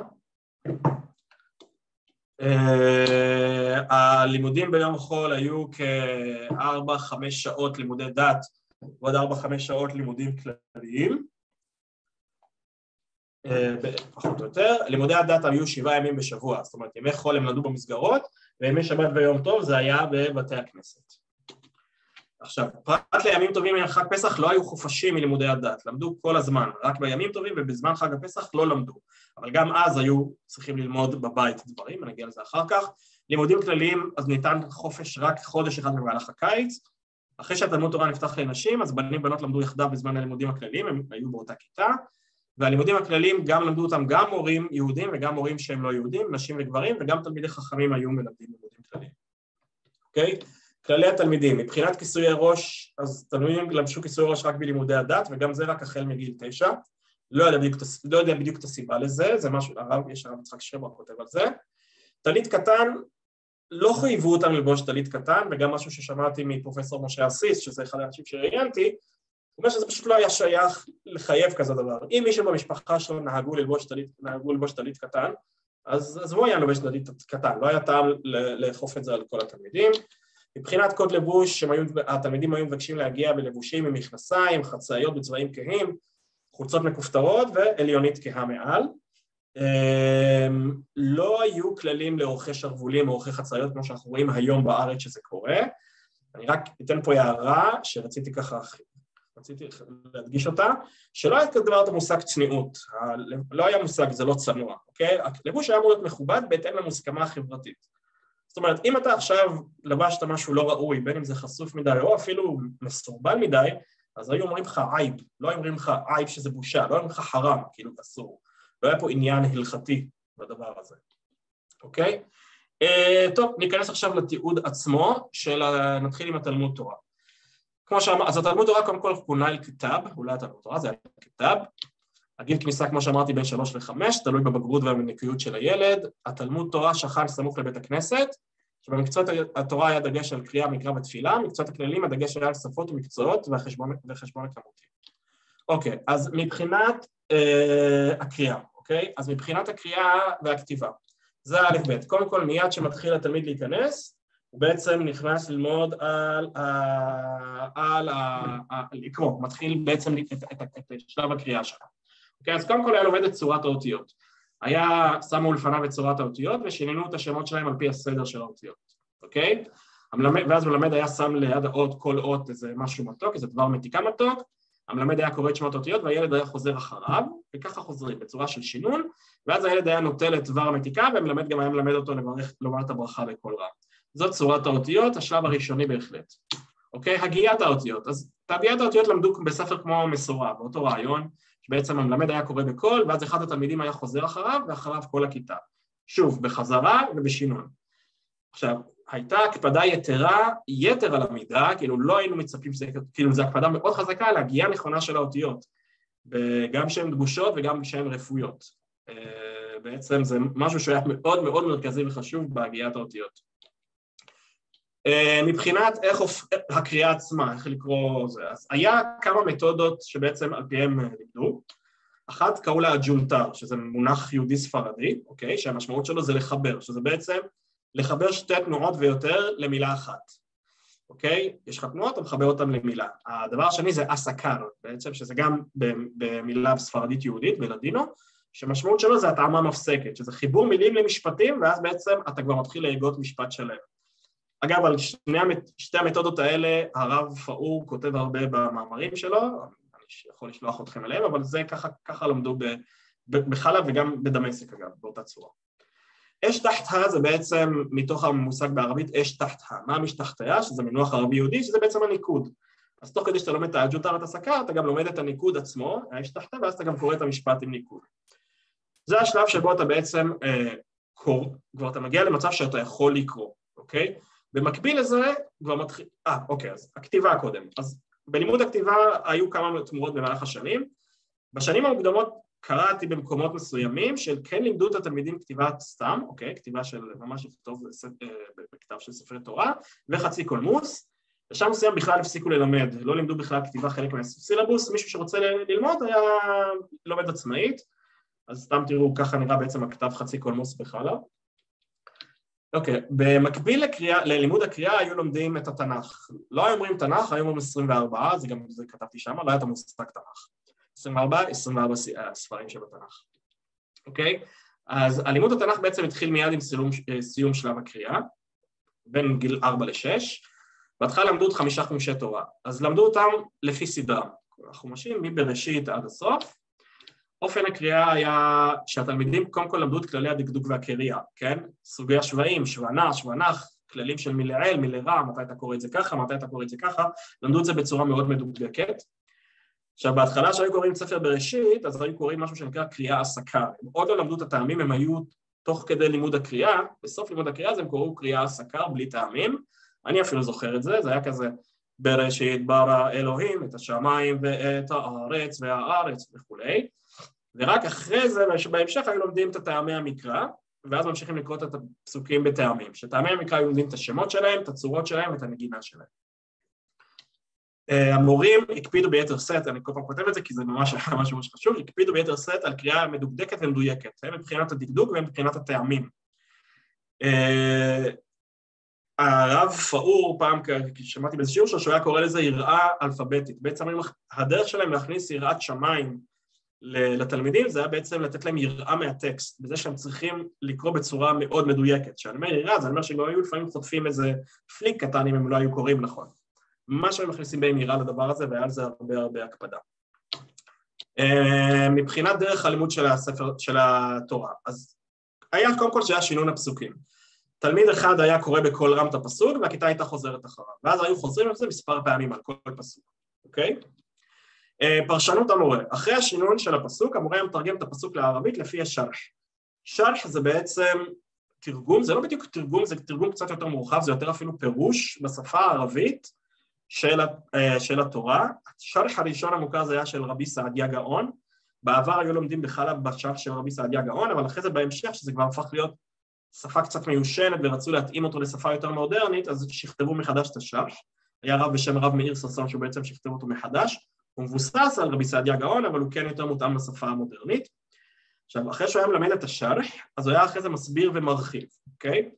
Uh, הלימודים ביום חול היו כארבע-חמש שעות לימודי דת ועוד ארבע-חמש שעות לימודים כלליים, פחות או יותר. לימודי הדת היו שבעה ימים בשבוע, זאת אומרת ימי חול הם למדו במסגרות וימי שבת ויום טוב זה היה בבתי הכנסת. עכשיו, פרט לימים טובים מחג פסח לא היו חופשים מלימודי הדת, למדו כל הזמן, רק בימים טובים ובזמן חג הפסח לא למדו, אבל גם אז היו צריכים ללמוד בבית דברים, אני אגיע לזה אחר כך. לימודים כלליים, אז ניתן חופש רק חודש אחד במהלך הקיץ, אחרי שהתלמוד תורה נפתח לנשים, אז בנים ובנות למדו יחדיו בזמן הלימודים הכלליים, הם היו באותה כיתה, והלימודים הכלליים גם למדו אותם גם מורים יהודים וגם מורים שהם לא יהודים, נשים וגברים, וגם תלמידי חכמים היו מלמדים לימודים כלליים. אוקיי? כללי התלמידים, מבחינת כיסויי ראש, אז תלמידים לבשו כיסוי ראש רק בלימודי הדת, וגם זה רק החל מגיל תשע. לא יודע בדיוק, לא יודע בדיוק את הסיבה לזה, זה משהו, הרב, יש הרב יצחק שרבר כותב על זה. טלית קטן, לא חייבו אותם ללבוש טלית קטן, וגם משהו ששמעתי מפרופסור משה אסיס, שזה אחד האנשים שראיינתי, הוא אומר שזה פשוט לא היה שייך לחייב כזה דבר. אם מישהו במשפחה שלו נהגו ללבוש טלית, נהגו ללבוש טלית קטן, אז, אז הוא היה לובש טלית קטן, לא היה טעם לאכוף את זה על כל התלמידים. מבחינת קוד לבוש, היו, התלמידים היו מבקשים להגיע בלבושים עם מכנסיים, חצאיות בצבעים כהים, חולצות מכופתרות ועליונית כהה מעל. אמ, לא היו כללים לאורכי שרוולים או אורכי חצאיות כמו שאנחנו רואים היום בארץ שזה קורה. אני רק אתן פה הערה שרציתי ככה, רציתי להדגיש אותה, שלא היה כזה דבר את המושג צניעות, לא היה מושג זה לא צנוע, אוקיי? הלבוש היה אמור להיות מכובד בהתאם למוסכמה החברתית. זאת אומרת, אם אתה עכשיו לבשת משהו לא ראוי, בין אם זה חשוף מדי או אפילו מסורבל מדי, אז היו אומרים לך עייב, לא אומרים לך עייב שזה בושה, לא אומרים לך חרם, כאילו אסור. לא היה פה עניין הלכתי בדבר הזה, אוקיי? Uh, טוב, ניכנס עכשיו לתיעוד עצמו של. נתחיל עם התלמוד תורה. כמו שאמר, אז התלמוד תורה קודם כל כונה אל כתב, אולי התלמוד תורה זה היה כתב, הגיל כניסה כמו שאמרתי בין שלוש לחמש, תלוי בבגרות ובנקיות של הילד, התלמוד תורה שכן סמוך לבית הכנסת, שבמקצועות התורה היה דגש על קריאה, מקרא ותפילה, מקצועות הכללים הדגש היה על שפות ומקצועות והחשבון הכמותי. אוקיי, אז מבחינת אה, הקריאה, אוקיי? אז מבחינת הקריאה והכתיבה, זה א' ב', קודם כל מיד שמתחיל התלמיד להיכנס, הוא בעצם נכנס ללמוד על, על, על לקרוא, מתחיל בעצם את, את, את, את שלב הקריאה שלו. אוקיי, אז קודם כל היה לומד את צורת האותיות. היה, שמו לפניו את צורת האותיות ושינינו את השמות שלהם על פי הסדר של האותיות, אוקיי? המלמד, ואז מלמד היה שם ליד האות כל אות איזה משהו מתוק, איזה דבר מתיקה מתוק, המלמד היה קורא את שמות האותיות והילד היה חוזר אחריו, וככה חוזרים בצורה של שינון, ואז הילד היה נוטל את דבר המתיקה והמלמד גם היה מלמד אותו לברך, לומר את הברכה בקול רם. זאת צורת האותיות, השלב הראשוני בהחלט. אוקיי? הגיית האותיות. אז את הגיית האותיות למדו בספר כמו מסורה, באותו רעיון, שבעצם המלמד היה קורא בקול, ואז אחד התלמידים היה חוזר אחריו, ואחריו כל הכיתה. שוב, בחזרה ובשינון. עכשיו, הייתה הקפדה יתרה, יתר על המידה, כאילו לא היינו מצפים שזה, כאילו זו הקפדה מאוד חזקה על הגייה נכונה של האותיות, גם שהן דגושות וגם שהן רפויות. אה, בעצם זה משהו שהיה מאוד מאוד מרכזי וחשוב בהגיית האותיות. אה, מבחינת איך הקריאה עצמה, איך לקרוא זה, אז היה כמה מתודות שבעצם על פיהם לימדו. אחת קראו לה הג'ונטר, שזה מונח יהודי ספרדי, אוקיי? שהמשמעות שלו זה לחבר, שזה בעצם לחבר שתי תנועות ויותר למילה אחת, אוקיי? יש לך תנועות, אתה מחבר אותן למילה. הדבר השני זה אסקר, בעצם, שזה גם במילה ספרדית יהודית, בלדינו, שמשמעות שלו זה התאמה מפסקת, שזה חיבור מילים למשפטים, ואז בעצם אתה כבר מתחיל להגות משפט שלם. אגב, על שני, שתי המתודות האלה הרב פאור כותב הרבה במאמרים שלו, אני יכול לשלוח אתכם אליהם, אבל זה ככה, ככה למדו בחלב וגם בדמשק אגב, באותה צורה. אש תחתיה זה בעצם מתוך המושג בערבית אש תחתיה, מה משתחתיה, שזה מינוח ערבי יהודי, שזה בעצם הניקוד. אז תוך כדי שאתה לומד את האג'וטר ואת הסקר, אתה גם לומד את הניקוד עצמו, האש תחתיה, ואז אתה גם קורא את המשפט עם ניקוד. זה השלב שבו אתה בעצם אה, קור, כבר אתה מגיע למצב שאתה יכול לקרוא, אוקיי? במקביל לזה כבר מתחיל, אה, אוקיי, אז הכתיבה קודם. אז בלימוד הכתיבה היו כמה תמורות במהלך השנים. בשנים המוקדמות קראתי במקומות מסוימים שכן לימדו את התלמידים כתיבת סתם, אוקיי, כתיבה של ממש לכתוב אה, בכתב של ספרי תורה, וחצי קולמוס. בשלב מסוים בכלל הפסיקו ללמד, לא לימדו בכלל כתיבה חלק מהסילבוס, מישהו שרוצה ללמוד היה לומד עצמאית, אז סתם תראו, ככה נראה בעצם הכתב חצי קולמוס בחלב. אוקיי, במקביל לקריאה, ללימוד הקריאה היו לומדים את התנ"ך. לא היו אומרים תנ"ך, היו אומרים 24, זה גם זה כתבתי שם, לא היה את המושג תנ"ך. 24, 24 ספרים שבתנ"ך. אוקיי? אז הלימוד התנ"ך בעצם התחיל מיד עם סיום, סיום שלב הקריאה, בין גיל 4 ל-6. בהתחלה למדו עוד חמישה חומשי תורה, אז למדו אותם לפי סדרה. החומשים מבראשית עד הסוף, אופן הקריאה היה שהתלמידים קודם כל למדו את כללי הדקדוק והקריאה, כן? סוגי השבעים, שוונה, שוונח, כללים של מלעיל, מלרע, מתי אתה קורא את זה ככה, מתי אתה קורא את זה ככה, למדו את זה בצורה מאוד מדוקדקת. עכשיו בהתחלה כשהיו קוראים ספר בראשית, אז היו קוראים משהו שנקרא קריאה הסקה. הם עוד לא למדו את הטעמים, הם היו תוך כדי לימוד הקריאה, בסוף לימוד הקריאה אז הם קוראו קריאה הסקה בלי טעמים. אני אפילו זוכר את זה, זה היה כזה בראשית ברא אלוהים את השמיים ואת הארץ והארץ וכולי. ורק אחרי זה, בהמשך היו לומדים את הטעמי המקרא, ואז ממשיכים לקרוא את הפסוקים בטעמים. שטעמי המקרא היו לומדים את השמות שלהם, את הצורות שלהם ואת הנגינה שלהם. אה, המורים הקפידו ביתר שאת, אני כל פעם כותב את זה כי זה ממש ממש ממש חשוב, הקפידו ביתר שאת על קריאה מדוקדקת ומדויקת, הן מבחינת הדקדוק והן מבחינת הטעמים. אה, הרב פאור, פעם שמעתי באיזה שיעור שלו, שהוא היה קורא לזה יראה אלפביתית. בעצם הדרך שלהם להכניס יראת שמיים לתלמידים זה היה בעצם לתת להם יראה מהטקסט, בזה שהם צריכים לקרוא בצורה מאוד מדויקת. כשאני אומר יראה, זה אומר שגם היו לפעמים חוטפים איזה פליק קטן אם הם לא היו קוראים נכון. מה שהם מכניסים בהם יראה לדבר הזה, והיה על זה הרבה הרבה הקפדה. אה, מבחינת דרך הלימוד של הספר, של התורה, אז היה קודם כל שהיה שינון הפסוקים. תלמיד אחד היה קורא בקול רם את הפסוק והכיתה הייתה חוזרת אחריו, ואז היו חוזרים על זה מספר פעמים על כל פסוק, אוקיי? אה, פרשנות המורה, אחרי השינון של הפסוק, המורה מתרגם את הפסוק לערבית לפי השרח. שרח זה בעצם תרגום, זה לא בדיוק תרגום, זה תרגום קצת יותר מורחב, זה יותר אפילו פירוש בשפה הערבית של, אה, של התורה. השרח הראשון המוכר זה היה של רבי סעדיה גאון, בעבר היו לומדים בחלב בשרח של רבי סעדיה גאון, אבל אחרי זה בהמשך, שזה כבר הפך להיות שפה קצת מיושנת ורצו להתאים אותו לשפה יותר מודרנית, אז שכתבו מחדש את השרח. היה רב בשם הרב מאיר ששון שהוא בעצם שכתב אותו מחדש. הוא מבוסס על רבי סעדיה גאון, אבל הוא כן יותר מותאם לשפה המודרנית. עכשיו, אחרי שהוא היה מלמד את השרח, אז הוא היה אחרי זה מסביר ומרחיב, אוקיי?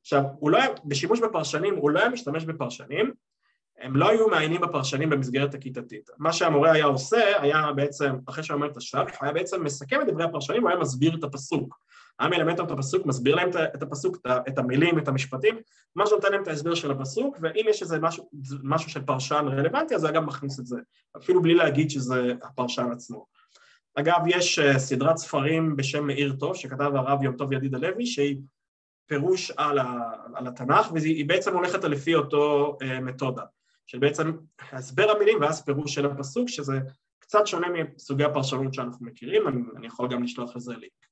עכשיו, הוא לא היה, בשימוש בפרשנים, הוא לא היה משתמש בפרשנים, הם לא היו מעיינים בפרשנים במסגרת הכיתתית. מה שהמורה היה עושה, היה בעצם, אחרי שהוא אומר את השרח, היה בעצם מסכם את דברי הפרשנים, הוא היה מסביר את הפסוק. היה מלמד אותם את הפסוק, מסביר להם את הפסוק, את המילים, את המשפטים, מה שנותן להם את ההסבר של הפסוק, ואם יש איזה משהו, משהו של פרשן רלוונטי, אז היה גם מכניס את זה, אפילו בלי להגיד שזה הפרשן עצמו. אגב, יש אה, סדרת ספרים בשם מאיר טוב, שכתב הרב יום טוב ידיד הלוי, שהיא פירוש על, ה, על התנ"ך, והיא בעצם הולכת לפי אותו אה, מתודה, של בעצם הסבר המילים ואז פירוש של הפסוק, שזה קצת שונה מסוגי הפרשנות שאנחנו מכירים, אני, אני יכול גם לשלוח לזה לינק.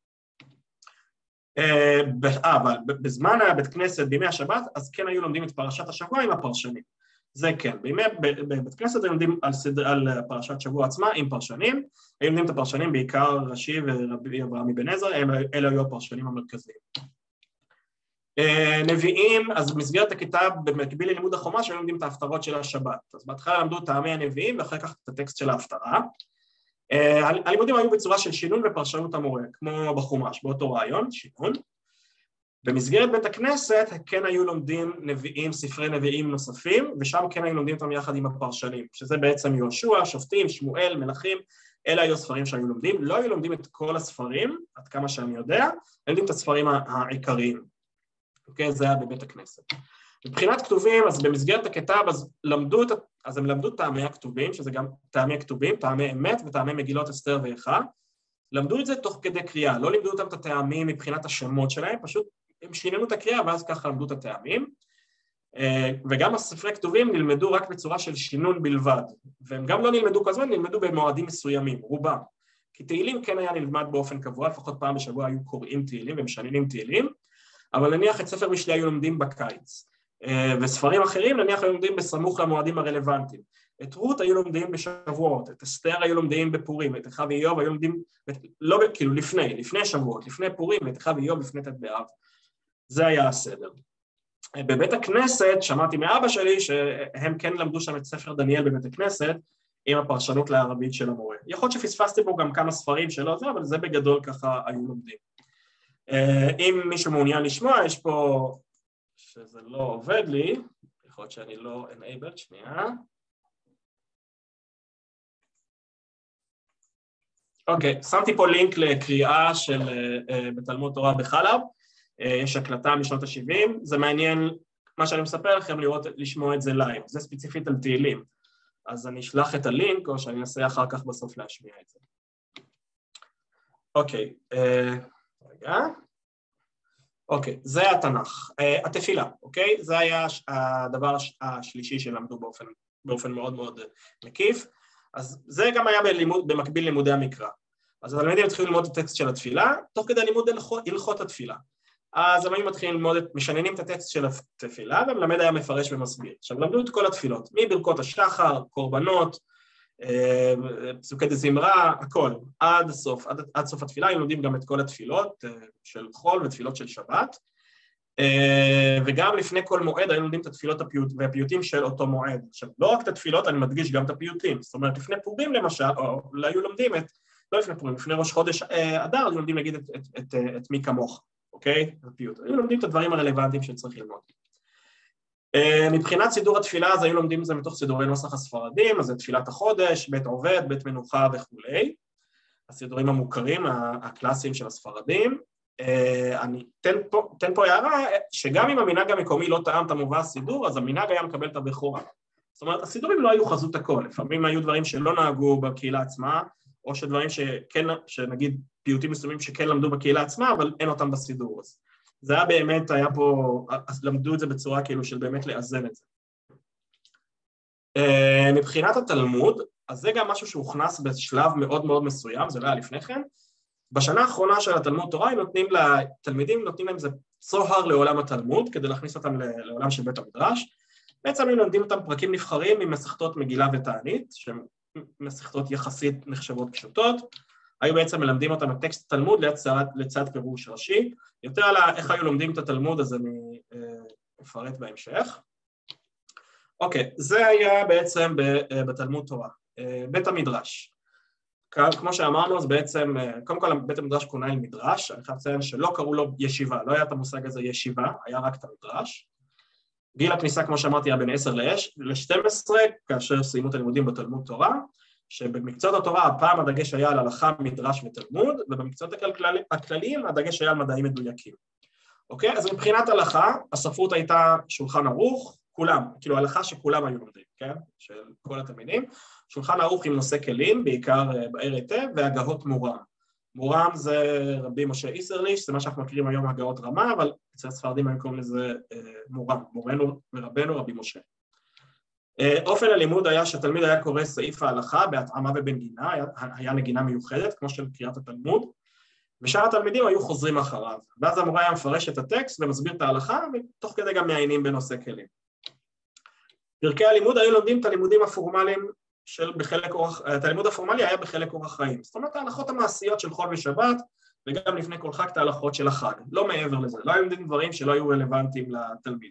אה, אבל בזמן הבית כנסת, בימי השבת, אז כן היו לומדים את פרשת השבוע עם הפרשנים. זה כן. בימי, בבית כנסת היו לומדים על, סדר, על פרשת שבוע עצמה עם פרשנים, היו לומדים את הפרשנים בעיקר רש"י ורבי אברהם אבן עזרא, אלה היו הפרשנים המרכזיים. אה, נביאים, אז במסגרת הכיתה במקביל ללימוד החומש היו לומדים את ההפטרות של השבת. אז בהתחלה למדו טעמי הנביאים ואחר כך את הטקסט של ההפטרה. אה, הלימודים היו בצורה של שינון ופרשנות המורה, כמו בחומש, באותו רעיון, שינון. במסגרת בית הכנסת כן היו לומדים נביאים, ספרי נביאים נוספים, ושם כן היו לומדים אותם יחד עם הפרשנים, שזה בעצם יהושע, שופטים, שמואל, מלכים, אלה היו הספרים שהיו לומדים. לא היו לומדים את כל הספרים, עד כמה שאני יודע, היו לומדים את הספרים העיקריים. אוקיי? זה היה בבית הכנסת. מבחינת כתובים, אז במסגרת הכתב, אז למדו את, אז הם למדו טעמי הכתובים, שזה גם טעמי הכתובים, טעמי אמת וטעמי מגילות אסתר ואיכה, למדו את זה תוך כדי קריאה, לא לימדו אותם את הטעמים מבחינת השמות שלהם, פשוט הם שיננו את הקריאה ואז ככה למדו את הטעמים. אה, וגם הספרי כתובים נלמדו רק בצורה של שינון בלבד, והם גם לא נלמדו כל הזמן, נלמדו במועדים מסוימים, רובם. כי תהילים כן היה נלמד באופן קבוע, לפחות פעם בשבוע היו קוראים תהילים ומשננים תהילים, אבל נניח את ספר משלי היו לומדים בקיץ. אה, וספרים אחרים נניח היו לומדים בסמוך למועדים הרלוונטיים. את רות היו לומדים בשבועות, את אסתר היו לומדים בפורים, את אחיו ואיוב היו לומדים, לא, כאילו לפני, לפני שבועות, לפני פורים, ואת אחיו ואיוב לפני ט' באב. זה היה הסדר. אה, בבית הכנסת שמעתי מאבא שלי שהם כן למדו שם את ספר דניאל בבית הכנסת עם הפרשנות לערבית של המורה. יכול להיות שפספסתי פה גם כמה ספרים שלא זה, אבל זה בגדול ככה היו לומדים. אה, אם מישהו מעוניין לשמוע, יש פה שזה לא עובד לי, יכול להיות שאני לא enabled, שנייה. אוקיי, okay, שמתי פה לינק לקריאה של uh, בתלמוד תורה בחלב, uh, יש הקלטה משנות ה-70, זה מעניין, מה שאני מספר לכם, לראות, לשמוע את זה live, זה ספציפית על תהילים, אז אני אשלח את הלינק, או שאני אנסה אחר כך בסוף להשמיע את זה. אוקיי, okay, uh, רגע. אוקיי, זה התנ"ך. Uh, התפילה, אוקיי? זה היה הדבר השלישי שלמדו באופן, באופן מאוד מאוד מקיף. אז זה גם היה בלימוד, במקביל לימודי המקרא. אז התלמידים התחילו ללמוד את הטקסט של התפילה, תוך כדי לימוד הלכות, הלכות התפילה. אז הם היו מתחילים ללמוד, את, משננים את הטקסט של התפילה, והמלמד היה מפרש ומסביר. עכשיו, למדו את כל התפילות, מברכות השחר, קורבנות, אה, פסוקי דזמרה, הכל, עד סוף, עד, עד סוף התפילה, היו לומדים גם את כל התפילות אה, של חול ותפילות של שבת, אה, וגם לפני כל מועד היו לומדים את התפילות הפיוט, והפיוטים של אותו מועד. עכשיו, לא רק את התפילות, אני מדגיש גם את הפיוטים, זאת אומרת, לפני פורים למשל, או אולי היו לומדים את, לא לפני פורים, לפני ראש חודש אדר, היו לומדים להגיד את, את, את, את מי כמוך, אוקיי? הפיוט. היו לומדים את הדברים הרלוונטיים שצריך ללמוד. אה, מבחינת סידור התפילה אז היו לומדים את זה מתוך סידורי נוסח הספרדים, אז זה תפילת החודש, בית עובד, בית מנוחה וכולי. הסידורים המוכרים, הקלאסיים של הספרדים. אני אתן פה, פה הערה, שגם אם המנהג המקומי לא טעם את המובא הסידור, אז המנהג היה מקבל את הבכורה. זאת אומרת, הסידורים לא היו חזות הכל, לפעמים היו דברים שלא נהגו בקהילה עצמה, או שדברים שכן, שנגיד פיוטים מסוימים שכן למדו בקהילה עצמה, אבל אין אותם בסידור. אז זה היה באמת, היה פה, אז למדו את זה בצורה כאילו של באמת לאזן את זה. אה, מבחינת התלמוד, אז זה גם משהו שהוכנס בשלב מאוד מאוד מסוים, זה לא היה לפני כן. בשנה האחרונה של התלמוד תורה, הם נותנים לתלמידים, נותנים להם איזה צוהר לעולם התלמוד, כדי להכניס אותם לעולם של בית המדרש. בעצם הם לומדים אותם פרקים נבחרים ממסכתות מגילה ותענית, שהן מסכתות יחסית נחשבות פשוטות. היו בעצם מלמדים אותם את טקסט התלמוד לצד, לצד פירוש ראשי. יותר על איך היו לומדים את התלמוד, אז אני אה, אפרט בהמשך. אוקיי, זה היה בעצם אה, בתלמוד תורה. אה, בית המדרש. כמו שאמרנו, אז בעצם, קודם כל בית המדרש כונה עם מדרש, אני חייב לציין שלא קראו לו ישיבה, לא היה את המושג הזה ישיבה, היה רק את המדרש. גיל הכניסה, כמו שאמרתי, היה בין 10 ל-12, כאשר סיימו את הלימודים בתלמוד תורה, שבמקצועות התורה הפעם הדגש היה על הלכה, מדרש ותלמוד, ובמקצועות הכלל... הכלליים הדגש היה על מדעים מדויקים. אוקיי? אז מבחינת הלכה, הספרות הייתה שולחן ערוך, כולם, כאילו הלכה שכולם היו לומדים, כן? של כל התלמידים. שולחן ערוך עם נושא כלים, בעיקר אה, באר היטב, והגהות מורם. מורם זה רבי משה איסרליש, זה מה שאנחנו מכירים היום הגאות רמה, אבל אצל הספרדים היו קוראים לזה אה, מורם, מורנו ורבנו רבי משה. אה, אופן הלימוד היה שהתלמיד היה קורא סעיף ההלכה בהתאמה ובנגינה, היה, היה נגינה מיוחדת, כמו של קריאת התלמוד, ושאר התלמידים היו חוזרים אחריו. ואז המורה היה מפרש את הטקסט ומסביר את ההלכה, ותוך כדי גם מעיינים בנושא כלים. פרקי הלימוד היו לומדים את הלימודים הפורמליים של בחלק אורח, את הלימוד הפורמלי היה בחלק אורח חיים. זאת אומרת ההלכות המעשיות של חול ושבת, וגם לפני כל חג את ההלכות של החג, לא מעבר לזה, לא היו לומדים דברים שלא היו רלוונטיים לתלמיד.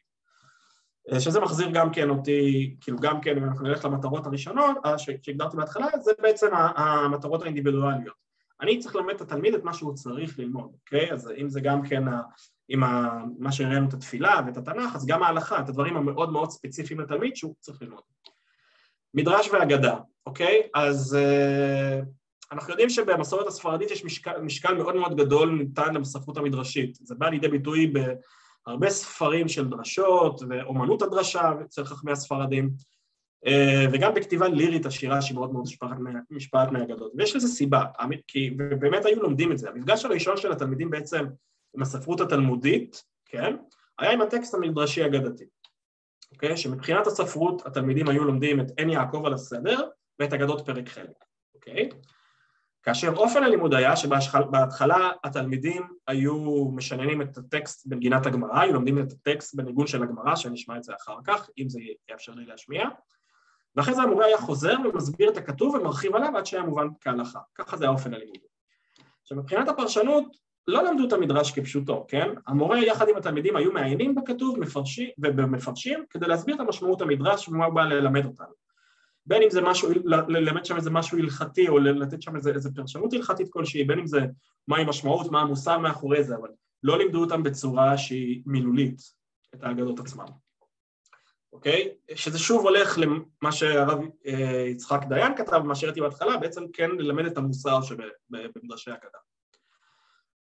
אה, שזה מחזיר גם כן אותי, כאילו גם כן, אם אנחנו נלך למטרות הראשונות, אה, שהגדרתי בהתחלה, זה בעצם המטרות האינדיבידואליות. אני צריך ללמד את התלמיד את מה שהוא צריך ללמוד, אוקיי? אז אם זה גם כן, עם מה שהראינו את התפילה ואת התנ"ך, אז גם ההלכה, את הדברים המאוד מאוד ספציפיים לתלמיד שהוא צריך ללמוד. מדרש ואגדה, אוקיי? אז uh, אנחנו יודעים שבמסורת הספרדית יש משקל, משקל מאוד מאוד גדול ניתן למסכות המדרשית. זה בא לידי ביטוי בהרבה ספרים של דרשות ואומנות הדרשה אצל חכמי הספרדים, uh, וגם בכתיבה לירית עשירה שהיא מאוד מאוד משפעת מהאגדות. ויש לזה סיבה, כי באמת היו לומדים את זה. המפגש הראשון של התלמידים בעצם עם הספרות התלמודית, כן? היה עם הטקסט המדרשי אגדתי. אוקיי? שמבחינת הספרות התלמידים היו לומדים את עין יעקב על הסדר ואת אגדות פרק חלק, אוקיי? כאשר אופן הלימוד היה שבהתחלה התלמידים היו משננים את הטקסט בנגינת הגמרא, היו לומדים את הטקסט בניגון של הגמרא, שנשמע את זה אחר כך, אם זה יאפשר לי להשמיע, ואחרי זה המורה היה חוזר ומסביר את הכתוב ומרחיב עליו עד שהיה מובן כהלכה. ככה זה האופן הלימוד. עכשיו מבחינת הפרשנות, לא למדו את המדרש כפשוטו, כן? המורה יחד עם התלמידים היו מעיינים בכתוב מפרשים, ובמפרשים כדי להסביר את המשמעות המדרש ומה הוא בא ללמד אותנו. בין אם זה משהו, ללמד שם איזה משהו הלכתי או לתת שם איזה, איזה פרשנות הלכתית כלשהי, בין אם זה מהי משמעות, מה המוסר מאחורי זה, אבל לא לימדו אותם בצורה שהיא מילולית, את האגדות עצמן. אוקיי? שזה שוב הולך למה שהרב אה, יצחק דיין כתב, מה שהראיתי בהתחלה, בעצם כן ללמד את המוסר שבמדרשי אגדה.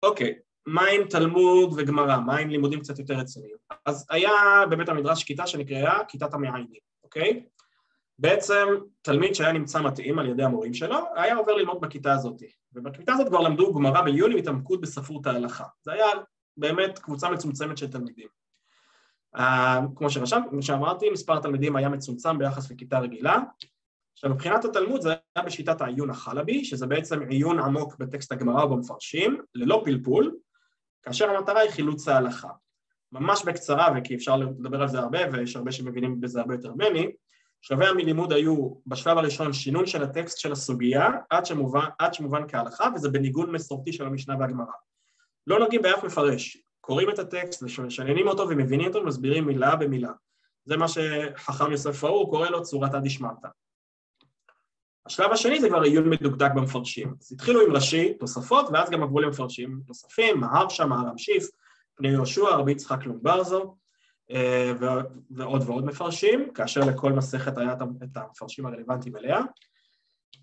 אוקיי, מה עם תלמוד וגמרא? מה עם לימודים קצת יותר רציניים? אז היה בבית המדרש כיתה שנקראה כיתת המעיינים, אוקיי? בעצם תלמיד שהיה נמצא מתאים על ידי המורים שלו, היה עובר ללמוד בכיתה הזאת. ובכיתה הזאת כבר למדו גמרא בעיון עם התעמקות בספרות ההלכה. זה היה באמת קבוצה מצומצמת של תלמידים. Uh, כמו שרשם, כמו שאמרתי, מספר התלמידים היה מצומצם ביחס לכיתה רגילה, עכשיו מבחינת התלמוד זה היה בשיטת העיון החלבי, שזה בעצם עיון עמוק בטקסט הגמרא ובמפרשים, ללא פלפול, כאשר המטרה היא חילוץ ההלכה. ממש בקצרה, וכי אפשר לדבר על זה הרבה, ויש הרבה שמבינים בזה הרבה יותר ממני, שלבי המלימוד היו בשלב הראשון שינון של הטקסט של הסוגיה עד שמובן, עד שמובן כהלכה, וזה בניגון מסורתי של המשנה והגמרא. לא נוגעים באף מפרש, קוראים את הטקסט ומשננים אותו ומבינים אותו ומסבירים מילה במילה. זה מה שחכם יוסף פאור קורא לו צורת הדשמטה. השלב השני זה כבר עיון מדוקדק במפרשים. אז התחילו עם ראשי, תוספות, ואז גם עברו למפרשים נוספים, מהרשה, מהרם שיף, פני יהושע, רבי יצחק לומברזו, ועוד ועוד מפרשים, כאשר לכל מסכת היה את המפרשים הרלוונטיים אליה.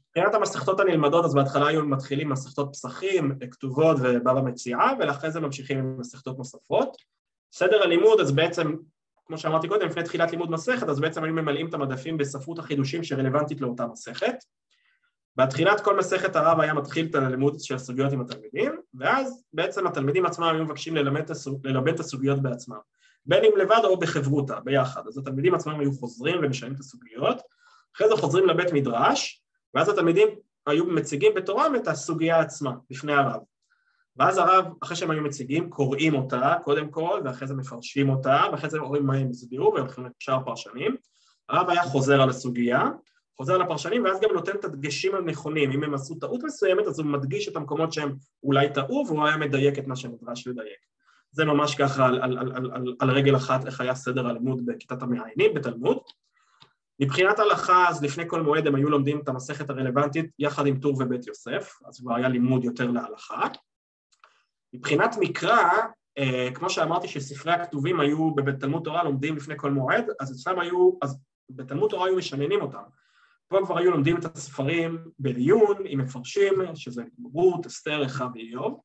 מבחינת המסכתות הנלמדות, אז בהתחלה היו מתחילים מסכתות פסחים, כתובות ובבא מציאה, ואחרי זה ממשיכים עם מסכתות נוספות. סדר הלימוד, אז בעצם, כמו שאמרתי קודם, לפני תחילת לימוד מסכת, אז בעצם היו ממלאים את המדפים בספרות החידושים שרלוונטית לאותה מסכת. בתחילת כל מסכת הרב היה מתחיל את הלימוד של הסוגיות עם התלמידים, ואז בעצם התלמידים עצמם היו מבקשים ללמד את הסוגיות בעצמם, בין אם לבד או בחברותא, ביחד. אז התלמידים עצמם היו חוזרים ומשנים את הסוגיות, אחרי זה חוזרים לבית מדרש, ואז התלמידים היו מציגים בתורם את הסוגיה עצמה, בפני הרב. ואז הרב, אחרי שהם היו מציגים, קוראים אותה קודם כל, ואחרי זה מפרשים אותה, ואחרי זה רואים מה הם הסבירו, והולכים לשאר פרשנים. הרב היה חוזר על הסוגיה, חוזר לפרשנים, ואז גם נותן את הדגשים הנכונים. אם הם עשו טעות מסוימת, אז הוא מדגיש את המקומות שהם אולי טעו, והוא היה מדייק את מה שנדרש לדייק. זה ממש ככה על, על, על, על, על, רגל אחת איך היה סדר הלימוד בכיתת המעיינים, בתלמוד. מבחינת הלכה, אז לפני כל מועד הם היו לומדים את המסכת הרלוונטית יחד עם טור ובית יוסף, אז כבר היה לימוד יותר להלכה. מבחינת מקרא, אה, כמו שאמרתי שספרי הכתובים היו בבית תלמוד תורה לומדים לפני כל מועד, אז אצלם היו, אז בתלמוד תורה היו משננים אותם. פה כבר היו לומדים את הספרים בעיון עם מפרשים, שזה רות, אסתר, איכה ואיוב.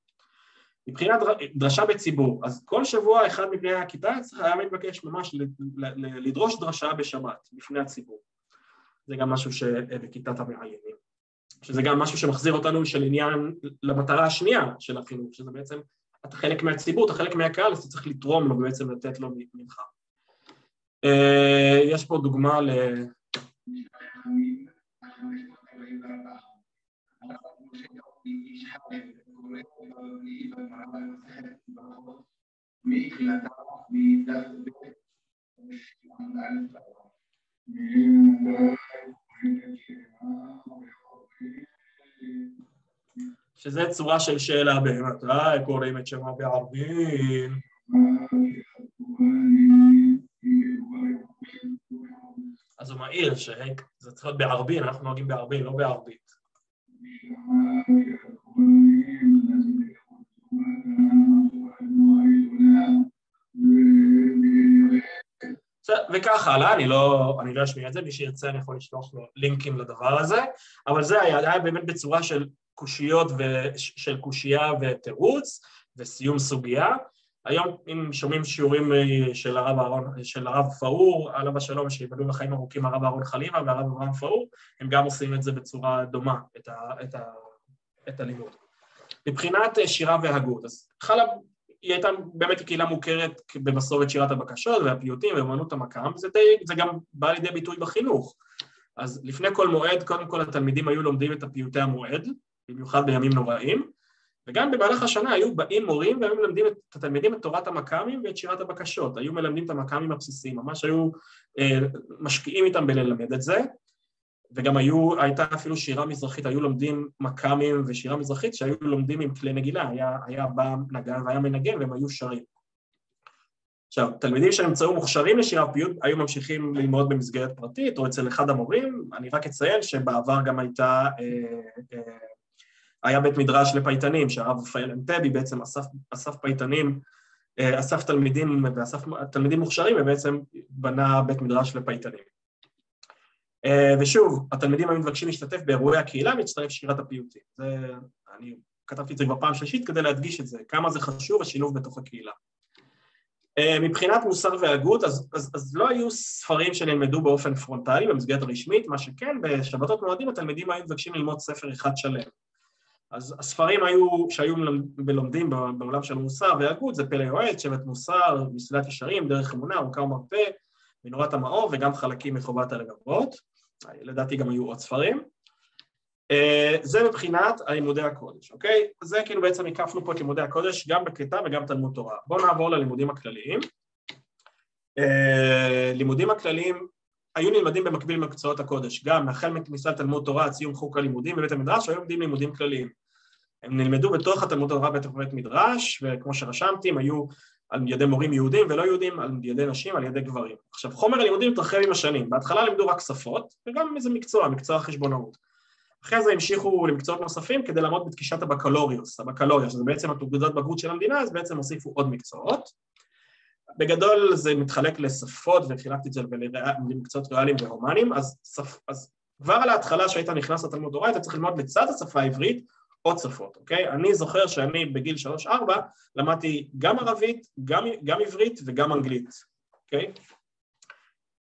מבחינת דרשה בציבור, אז כל שבוע אחד מבני הכיתה היה מתבקש ממש לדרוש דרשה בשבת בפני הציבור. זה גם משהו שבכיתת המעיינים. שזה גם משהו שמחזיר אותנו של עניין למטרה השנייה של החינוך, שזה בעצם אתה חלק מהציבור, אתה חלק מהקהל, אז אתה צריך לתרום לו ובעצם לתת לו ממך. אה, יש פה דוגמה ל... שזה צורה של שאלה באמת, אה? קוראים את שמה בערבים. אז הוא מעיר שזה צריך להיות בערבין, אנחנו נוהגים בערבין, לא בערבית. וכך הלאה, אני לא, אני לא אשמיע את זה, מי שירצה אני יכול לשלוח לו לינקים לדבר הזה, אבל זה היה, היה באמת בצורה של קושיות של קושייה ותירוץ וסיום סוגיה. היום אם שומעים שיעורים אה, של הרב אהרון, של הרב פאור, עליו השלום, שיבלו לחיים ארוכים הרב אהרון חלימה והרב אברהם פאור, הם גם עושים את זה בצורה דומה, את, ה, את, ה, את הלימוד. מבחינת אה, שירה והגות, אז חלב היא הייתה באמת קהילה מוכרת במסורת שירת הבקשות והפיוטים ואמנות המקם, זה, די, זה גם בא לידי ביטוי בחינוך. אז לפני כל מועד, קודם כל התלמידים היו לומדים את הפיוטי המועד, במיוחד בימים נוראים, וגם במהלך השנה היו באים מורים והיו מלמדים את התלמידים את תורת המכ"מים ואת שירת הבקשות, היו מלמדים את המכ"מים הבסיסיים, ממש היו אה, משקיעים איתם בללמד את זה, וגם היו, הייתה אפילו שירה מזרחית, היו לומדים מכ"מים ושירה מזרחית שהיו לומדים עם כלי נגילה, היה, היה בא נגן והיה מנגן והם היו שרים. עכשיו, תלמידים שנמצאו מוכשרים לשירה ופיוט היו ממשיכים ללמוד במסגרת פרטית או אצל אחד המורים, אני רק אציין שבעבר גם הייתה אה, אה, היה בית מדרש לפייטנים, שהרב רפאל אנטבי בעצם אסף, אסף פייטנים, אה, אסף תלמידים ואסף תלמידים מוכשרים ובעצם בנה בית מדרש לפייטנים. אה, ושוב, התלמידים היו מבקשים להשתתף באירועי הקהילה להצטרף שירת הפיוטים. זה, אני כתבתי את זה כבר פעם שלישית כדי להדגיש את זה, כמה זה חשוב השילוב בתוך הקהילה. אה, מבחינת מוסר והגות, אז, אז, אז לא היו ספרים שנלמדו באופן פרונטלי במסגרת הרשמית, מה שכן, בשבתות מועדים התלמידים היו מבקשים ללמוד ספר אחד שלם. אז הספרים היו, שהיו מלומדים בעולם של מוסר והגות, זה פלא יועץ, שבט מוסר, מסילת ישרים, דרך אמונה, ארוכה ומרפא, מנורת המאור וגם חלקים מחובת הלבבות, לדעתי גם היו עוד ספרים. אה, זה מבחינת לימודי הקודש, אוקיי? זה כאילו בעצם הקפנו פה את לימודי הקודש גם בקליטה וגם תלמוד תורה. בואו נעבור ללימודים הכלליים. אה, לימודים הכלליים היו נלמדים במקביל במקצועות הקודש, גם החל מכניסת תלמוד תורה עד חוק הלימודים בבית המדרש, היו לומדים לימודים כלליים. הם נלמדו בתוך התלמוד תורה בית בית מדרש, וכמו שרשמתי, הם היו על ידי מורים יהודים ולא יהודים, על ידי נשים, על ידי גברים. עכשיו, חומר הלימודים התרחב עם השנים. בהתחלה לימדו רק שפות, וגם איזה מקצוע, מקצוע החשבונאות. אחרי זה המשיכו למקצועות נוספים כדי לעמוד בתקישת הבקלוריוס, הבקלוריה, שזה בעצם התעודת בגרות של המדינה, אז בעצם הוסיפו עוד מקצועות. בגדול זה מתחלק לשפות, וחילקתי את זה למקצועות ריאליים והומניים, אז, שפ, אז כבר על ההתחלה שהיית נכנס לתלמוד תורה, היית צריך ללמוד לצד השפה העברית עוד שפות, אוקיי? אני זוכר שאני בגיל 3-4 למדתי גם ערבית, גם, גם עברית וגם אנגלית, אוקיי?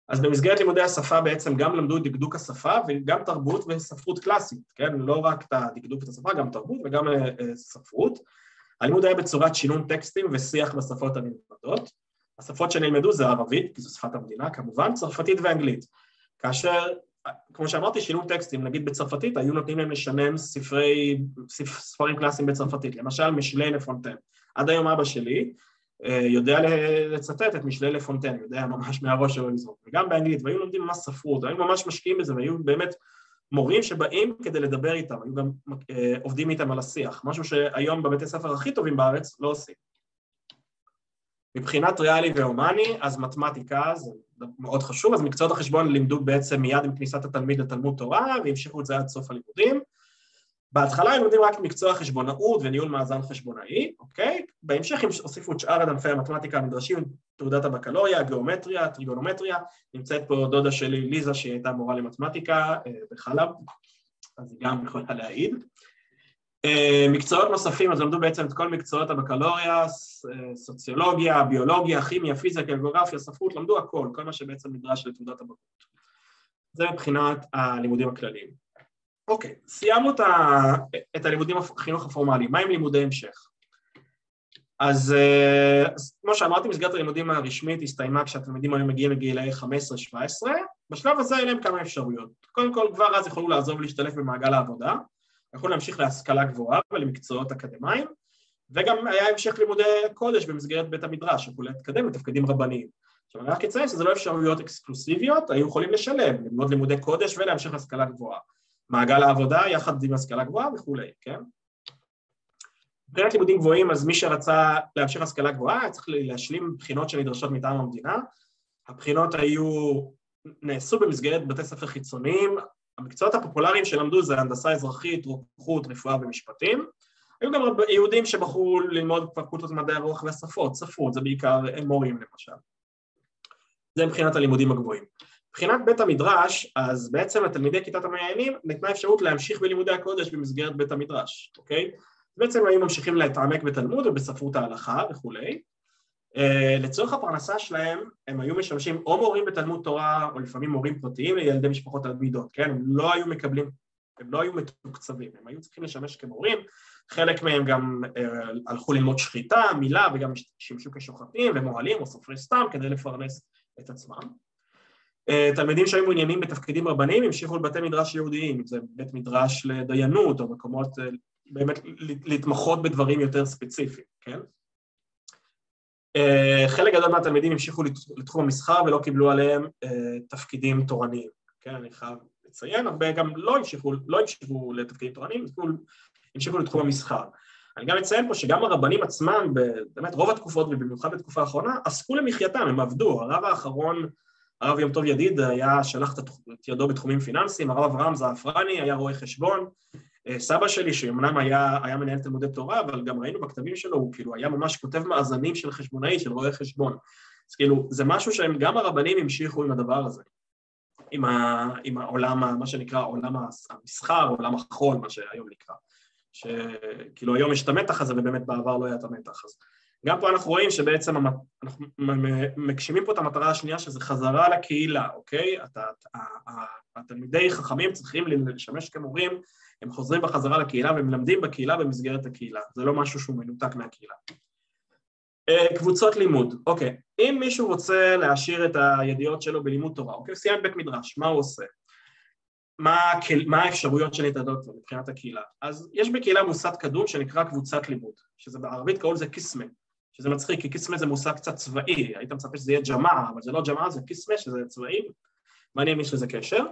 אז במסגרת לימודי השפה בעצם גם למדו את דקדוק השפה וגם תרבות וספרות קלאסית, כן? לא רק את הדקדוק את השפה, גם תרבות וגם uh, ספרות. הלימוד היה בצורת שינון טקסטים ושיח בשפות הנלמדות. השפות שנלמדו זה ערבית, כי זו שפת המדינה כמובן, צרפתית ואנגלית. כאשר, כמו שאמרתי, שינון טקסטים, נגיד בצרפתית, היו נותנים להם לשנן ספרי, ספרים קלאסיים בצרפתית, למשל משלי לפונטן. עד היום אבא שלי אה, יודע לצטט את משלי לפונטן, יודע ממש מהראש שלו לזרוק, וגם באנגלית, והיו לומדים ממש ספרות, היו ממש משקיעים בזה, והיו באמת מורים שבאים כדי לדבר איתם, היו גם אה, עובדים איתם על השיח, משהו שהיום בבתי ספר הכי טובים בארץ לא עושים. מבחינת ריאלי והומני, אז מתמטיקה זה מאוד חשוב, אז מקצועות החשבון לימדו בעצם מיד עם כניסת התלמיד לתלמוד תורה, והמשיכו את זה עד סוף הלימודים. בהתחלה הם לומדים רק מקצוע חשבונאות וניהול מאזן חשבונאי, אוקיי? בהמשך הם הוסיפו את שאר ענפי המתמטיקה הנדרשים, תעודת הבקלוריה, גיאומטריה, טריגונומטריה, נמצאת פה דודה שלי ליזה שהיא הייתה מורה למתמטיקה אה, בחלב, אז היא גם יכולה להעיד. אה, מקצועות נוספים, אז למדו בעצם את כל מקצועות הבקלוריה, אה, סוציולוגיה, ביולוגיה, כימיה, פיזיקה, גיאוגרפיה, ספרות, למדו הכל, כל מה שבעצם נדרש לתעודת הבגרות. זה מבחינת הלימודים הכלליים. אוקיי, סיימנו את, ה... את הלימודים החינוך הפורמלי, מה עם לימודי המשך? אז, אה, אז כמו שאמרתי, מסגרת הלימודים הרשמית הסתיימה כשהתלמידים היו מגיעים לגילאי 15-17, בשלב הזה אין להם כמה אפשרויות. קודם כל, כבר אז יכולו לעזוב ולהשתלב במעגל העבודה, יכולו להמשיך להשכלה גבוהה ולמקצועות אקדמיים, וגם היה המשך לימודי קודש במסגרת בית המדרש, יכולו להתקדם לתפקידים רבניים. עכשיו אני רק אציין שזה לא אפשרויות אקסקלוסיביות, היו יכולים לשלם, ללמוד לימודי קודש ולהמשיך להשכלה גבוהה. מעגל העבודה יחד עם השכלה גבוהה וכולי, כן? מבחינת לימודים גבוהים, אז מי שרצה להמשיך השכלה גבוהה היה צריך להשלים בחינות שנדרשות מטעם המדינה. הבחינות היו, נעשו במסגרת בתי ספר חיצוניים, המקצועות הפופולריים שלמדו זה הנדסה אזרחית, רוקחות, רפואה ומשפטים. היו גם יהודים שבחרו ללמוד פקולטות מדעי הרוח והשפות, ספרות, זה בעיקר מורים למשל. זה מבחינת הלימודים הגבוהים. מבחינת בית המדרש, אז בעצם לתלמידי כיתת המעיינים ניתנה אפשרות להמשיך בלימודי הקודש במסגרת בית המדרש, אוקיי? בעצם היו ממשיכים להתעמק בתלמוד ובספרות ההלכה וכולי. Uh, לצורך הפרנסה שלהם, הם היו משמשים או מורים בתלמוד תורה, או לפעמים מורים פרטיים לילדי משפחות תלמידות, כן? הם לא היו מקבלים, הם לא היו מתוקצבים, הם היו צריכים לשמש כמורים, חלק מהם גם uh, הלכו ללמוד שחיטה, מילה, וגם שימשו כשוחטים ומוהלים או סופרי סתם כדי לפרנס את עצמם. אה, תלמידים שהיו מעוניינים בתפקידים רבניים המשיכו לבתי מדרש יהודיים, אם זה בית מדרש לדיינות או מקומות אה, באמת להתמחות בדברים יותר ספציפיים, כן? אה, חלק גדול מהתלמידים המשיכו לתחום המסחר ולא קיבלו עליהם תפקידים תורניים, כן? אני חייב לציין, הרבה גם לא המשיכו, לא המשיכו לתפקידים תורניים, המשיכו לתחום המסחר. אני גם אציין פה שגם הרבנים עצמם, באמת רוב התקופות ובמיוחד בתקופה האחרונה, עסקו למחייתם, הם עבדו, הרב האחרון הרב יום טוב ידיד היה שלח את ידו בתחומים פיננסיים, הרב אברהם זעפרני היה רואה חשבון, אה, סבא שלי שאומנם היה, היה מנהל תלמודי תורה, אבל גם ראינו בכתבים שלו, הוא כאילו היה ממש כותב מאזנים של חשבונאי, של רואה חשבון. אז כאילו, זה משהו שהם, גם הרבנים המשיכו עם הדבר הזה, עם, ה, עם העולם, מה שנקרא עולם המסחר, עולם החול, מה שהיום נקרא. שכאילו היום יש את המתח הזה, ובאמת בעבר לא היה את המתח הזה. גם פה אנחנו רואים שבעצם אנחנו מגשימים פה את המטרה השנייה שזה חזרה לקהילה, אוקיי? התלמידי חכמים צריכים לשמש כמורים, הם חוזרים בחזרה לקהילה ומלמדים בקהילה במסגרת הקהילה, זה לא משהו שהוא מנותק מהקהילה. אה, קבוצות לימוד, אוקיי, אם מישהו רוצה להעשיר את הידיעות שלו בלימוד תורה, אוקיי, סיים בית מדרש, מה הוא עושה? מה, מה האפשרויות שניתנות לו מבחינת הקהילה? אז יש בקהילה מוסד קדום שנקרא קבוצת לימוד, שזה בערבית קראו לזה קיסמה. שזה מצחיק, כי קיסמה זה מושג קצת צבאי, היית מצפה שזה יהיה ג'מאעה, אבל זה לא ג'מאעה, זה קיסמה, שזה צבאי, מעניין יש לזה קשר.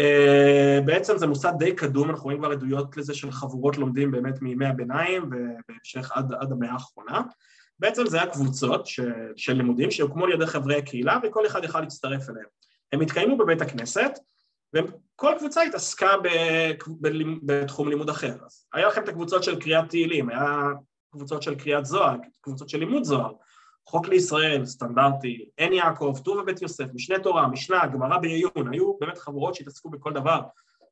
Uh, בעצם זה מושג די קדום, אנחנו רואים כבר עדויות לזה של חבורות לומדים באמת מימי הביניים ובהמשך עד, עד המאה האחרונה. בעצם זה היה קבוצות ש, של לימודים שהוקמו על ידי חברי הקהילה וכל אחד יכל להצטרף אליהם. הם התקיימו בבית הכנסת וכל קבוצה התעסקה ב, ב, בתחום לימוד אחר. אז היה לכם את הקבוצות של קריאת תהילים, היה קבוצות של קריאת זוהר, קבוצות של לימוד זוהר, חוק לישראל, סטנדרטי, עין יעקב, ט"ו ובית יוסף, משנה תורה, משנה, גמרא בעיון, היו באמת חבורות שהתעסקו בכל דבר,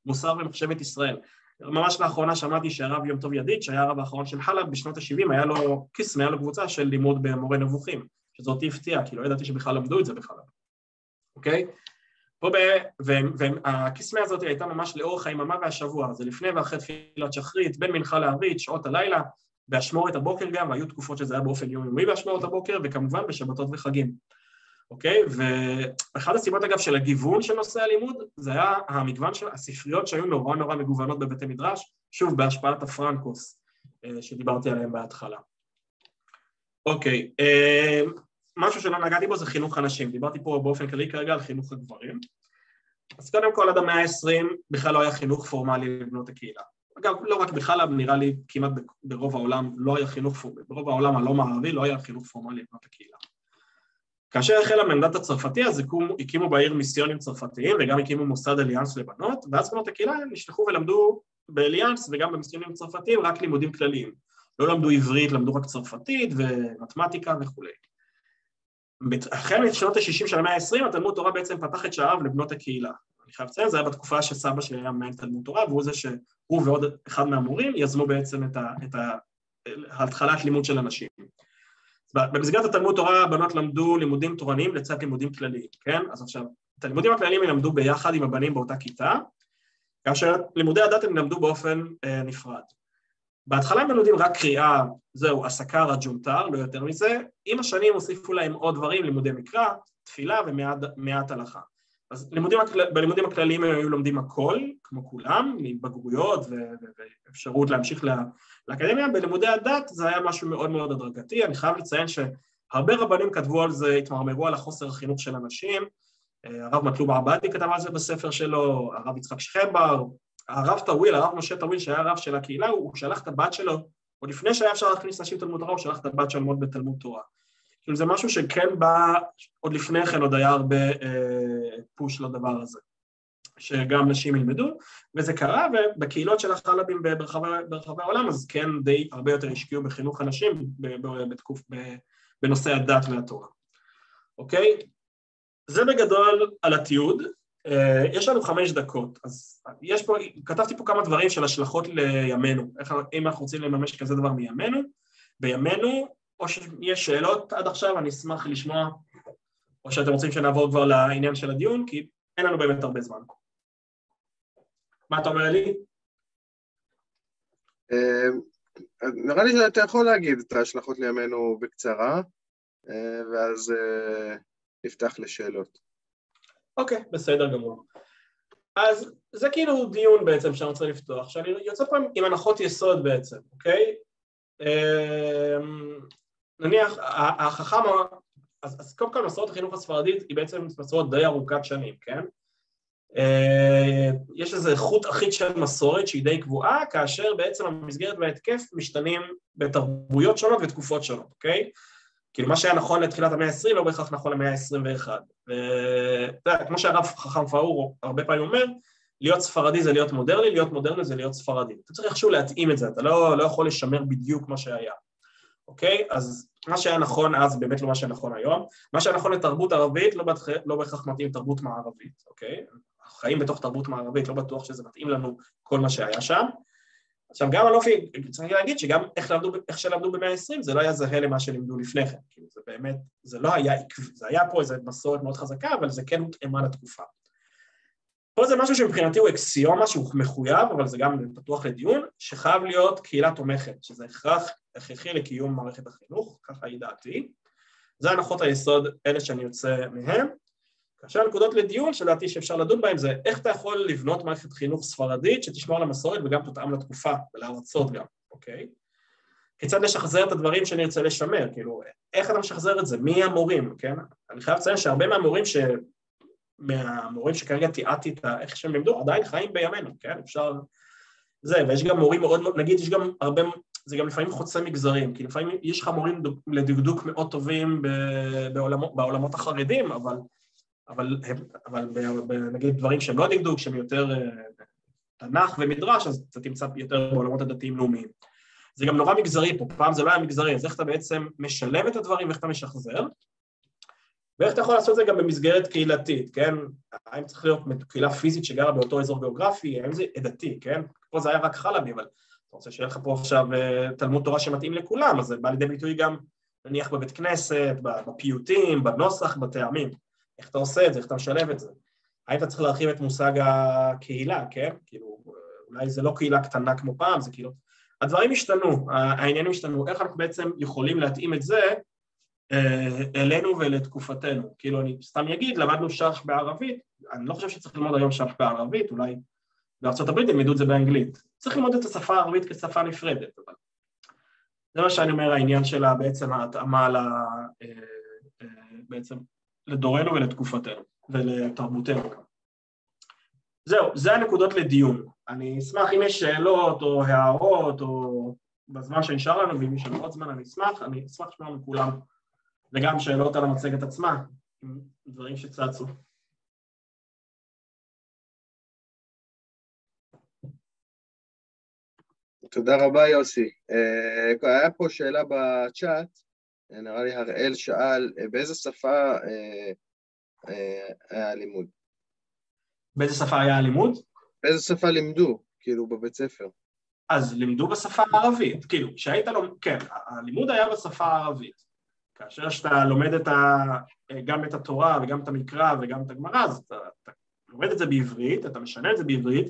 מוסר ומחשבת ישראל. ממש לאחרונה שמעתי שהרב יום טוב ידיד, שהיה הרב האחרון של חלב בשנות ה-70, היה לו קיסם, היה לו קבוצה של לימוד במורה נבוכים, שזו אותי הפתיעה, כי לא ידעתי שבכלל למדו את זה בחלב, אוקיי? פה ב... והקיסמה הזאת הייתה ממש לאורך היממה והשבוע, זה לפני ואחרי תפילת שחרית, בין מנחה לערבית, שעות הלילה, באשמורת הבוקר גם, והיו תקופות שזה היה באופן יומיומי באשמורת הבוקר, וכמובן בשבתות וחגים, אוקיי? ואחת הסיבות אגב של הגיוון של נושא הלימוד, זה היה המגוון של הספריות שהיו נורא נורא מגוונות בבתי מדרש, שוב בהשפעת הפרנקוס אה, שדיברתי עליהם בהתחלה. אוקיי, אה, משהו שלא נגעתי בו זה חינוך הנשים, דיברתי פה באופן כללי כרגע על חינוך הגברים. אז קודם כל עד המאה ה-20 בכלל לא היה חינוך פורמלי לבנות הקהילה. אגב, לא רק בכלל, נראה לי כמעט ברוב העולם לא היה חינוך פורמלי, ברוב העולם הלא מערבי לא היה חינוך פורמלי לבנות הקהילה. כאשר החל המנדט הצרפתי אז הקימו, הקימו בעיר מיסיונים צרפתיים וגם הקימו מוסד אליאנס לבנות ואז בנות הקהילה נשלחו ולמדו באליאנס וגם במיסיונים צרפתיים רק לימודים כלליים. לא למדו עברית, למדו רק צרפתית ומתמטיקה וכולי. החל משנות ה-60 של המאה ה-20 התלמוד תורה בעצם פתח את שעריו לבנות הקהילה. אני חייב לציין, זה היה בתקופה שסבא שלי היה מנהל תלמוד תורה, והוא זה שהוא ועוד אחד מהמורים יזמו בעצם את, ה, את ה, התחלת לימוד של אנשים. במסגרת התלמוד תורה הבנות למדו לימודים תורניים לצד לימודים כלליים, כן? אז עכשיו, את הלימודים הכלליים הם למדו ביחד עם הבנים באותה כיתה, כאשר לימודי הדת הם למדו באופן אה, נפרד. בהתחלה הם לומדים רק קריאה, זהו, הסקר הג'ונטר, לא יותר מזה. עם השנים הוסיפו להם עוד דברים, לימודי מקרא, תפילה ומעט הלכה. אז לימודים, בלימודים הכלליים הם היו לומדים הכל, כמו כולם, בגרויות ואפשרות להמשיך לאקדמיה. בלימודי הדת זה היה משהו מאוד מאוד הדרגתי. אני חייב לציין שהרבה רבנים כתבו על זה, התמרמרו על החוסר החינוך של אנשים. הרב מטלוב עבאדי כתב על זה בספר שלו, הרב יצחק שחבר, הרב טוויל, הרב משה טוויל, שהיה הרב של הקהילה, הוא שלח את הבת שלו, עוד לפני שהיה אפשר להכניס נשים לתלמוד תורה, הוא שלח את הבת שלו ללמוד בתלמוד תורה. כאילו זה משהו שכן בא, עוד לפני כן עוד היה הרבה אה, פוש לדבר הזה, שגם נשים ילמדו, וזה קרה, ובקהילות של החלבים ברחבי, העולם, אז כן די הרבה יותר השקיעו בחינוך הנשים בתקוף, בנושא הדת והתורה. אוקיי? זה בגדול על התיעוד. אה, יש לנו חמש דקות, אז יש פה, כתבתי פה כמה דברים של השלכות לימינו, איך, אם אנחנו רוצים לממש כזה דבר מימינו, בימינו, או שיש שאלות עד עכשיו, אני אשמח לשמוע, או שאתם רוצים שנעבור כבר לעניין של הדיון, כי אין לנו באמת הרבה זמן. מה אתה אומר לי? אה, נראה לי שאתה יכול להגיד את ההשלכות לימינו בקצרה, אה, ואז נפתח לשאלות. אוקיי, בסדר גמור. אז זה כאילו דיון בעצם שאני רוצה לפתוח, שאני יוצא פה עם הנחות יסוד בעצם, אוקיי? נניח, החכם, אז, אז קודם כל מסורת החינוך הספרדית היא בעצם מסורת די ארוכת שנים, כן? אה, יש איזה חוט אחיד של מסורת שהיא די קבועה, כאשר בעצם המסגרת וההתקף משתנים בתרבויות שונות ותקופות שונות, אוקיי? כאילו מה שהיה נכון לתחילת המאה ה-20 לא בהכרח נכון למאה ה-21. ואתה יודע, כמו שהרב חכם פאור הרבה פעמים אומר, להיות ספרדי זה להיות מודרני, להיות מודרני זה להיות ספרדי. אתה צריך איכשהו להתאים את זה, אתה לא, לא יכול לשמר בדיוק מה שהיה, אוקיי? אז מה שהיה נכון אז באמת לא מה שהיה נכון היום. מה שהיה נכון לתרבות ערבית לא, בתח... לא בהכרח מתאים לתרבות מערבית, אוקיי? חיים בתוך תרבות מערבית, לא בטוח שזה מתאים לנו כל מה שהיה שם. עכשיו גם על אופי, צריך להגיד שגם איך, למדו, איך שלמדו במאה ה-20 זה לא היה זהה למה שלימדו לפני כן, כאילו זה באמת, זה לא היה עקבי, זה היה פה איזו מסורת מאוד חזקה, אבל זה כן הותאמה לתקופה. פה זה משהו שמבחינתי הוא אקסיומה שהוא מחויב, אבל זה גם פתוח לדיון, שחייב להיות קהילה תומכת, שזה הכרח הכרחי לקיום מערכת החינוך, ככה היא דעתי. זה הנחות היסוד, אלה שאני יוצא מהם. כאשר הנקודות לדיון שלדעתי שאפשר לדון בהן זה איך אתה יכול לבנות מערכת חינוך ספרדית שתשמור על המסורת וגם תותאם לתקופה ולארצות גם, אוקיי? כיצד לשחזר את הדברים שאני ארצה לשמר, כאילו, איך אתה משחזר את זה, מי המורים, כן? אני חייב לציין שהרבה מהמורים ש... מהמורים שכרגע תיעדתי את איך שהם לימדו, עדיין חיים בימינו, כן? אפשר... זה, ויש גם מורים מאוד, נגיד יש גם הרבה, זה גם לפעמים חוצה מגזרים, כי לפעמים יש לך מורים לדקדוק מאוד טובים בעולמות, בעולמות החרדים, אבל אבל, אבל נגיד דברים שהם לא דקדוק, שהם יותר אה, תנ"ך ומדרש, אז אתה תמצא יותר בעולמות הדתיים לאומיים. זה גם נורא מגזרי פה, פעם זה לא היה מגזרי, אז איך אתה בעצם משלב את הדברים ואיך אתה משחזר, ואיך אתה יכול לעשות את זה גם במסגרת קהילתית, כן? האם צריך להיות קהילה פיזית שגרה באותו אזור גיאוגרפי, האם זה עדתי, כן? פה זה היה רק חלבי, אבל אתה רוצה שיהיה לך פה עכשיו אה, תלמוד תורה שמתאים לכולם, אז זה בא לידי ביטוי גם נניח בבית כנסת, בפיוטים, בנוסח, בטעמים. איך אתה עושה את זה, איך אתה משלב את זה. אתה צריך להרחיב את מושג הקהילה, כן? כאילו, אולי זה לא קהילה קטנה כמו פעם, זה כאילו... הדברים השתנו, העניינים השתנו, איך אנחנו בעצם יכולים להתאים את זה אה, אלינו ולתקופתנו. כאילו, אני סתם אגיד, למדנו שרח בערבית, אני לא חושב שצריך ללמוד היום שרח בערבית, אולי בארצות הברית ילמדו את זה באנגלית. צריך ללמוד את השפה הערבית כשפה נפרדת, אבל זה מה שאני אומר, העניין שלה בעצם ההתאמה ל... אה, אה, בעצם לדורנו ולתקופתנו ולתרבותנו. זהו, זה הנקודות לדיון. אני אשמח אם יש שאלות או הערות או בזמן שנשאר לנו, ואם יש לנו עוד זמן אני אשמח, אני אשמח לשמוע מכולם, וגם שאלות על המצגת עצמה, דברים שצצו. תודה רבה יוסי. אה, היה פה שאלה בצ'אט, נראה לי הראל שאל, אה, באיזה שפה אה, היה הלימוד? באיזה שפה היה הלימוד? באיזה שפה לימדו, כאילו, בבית ספר? אז לימדו בשפה הערבית, כאילו, כשהיית לומד, כן, הלימוד היה בשפה הערבית. כאשר שאתה לומד את ה, גם את התורה וגם את המקרא וגם את הגמרא, אז אתה, אתה לומד את זה בעברית, אתה משנה את זה בעברית,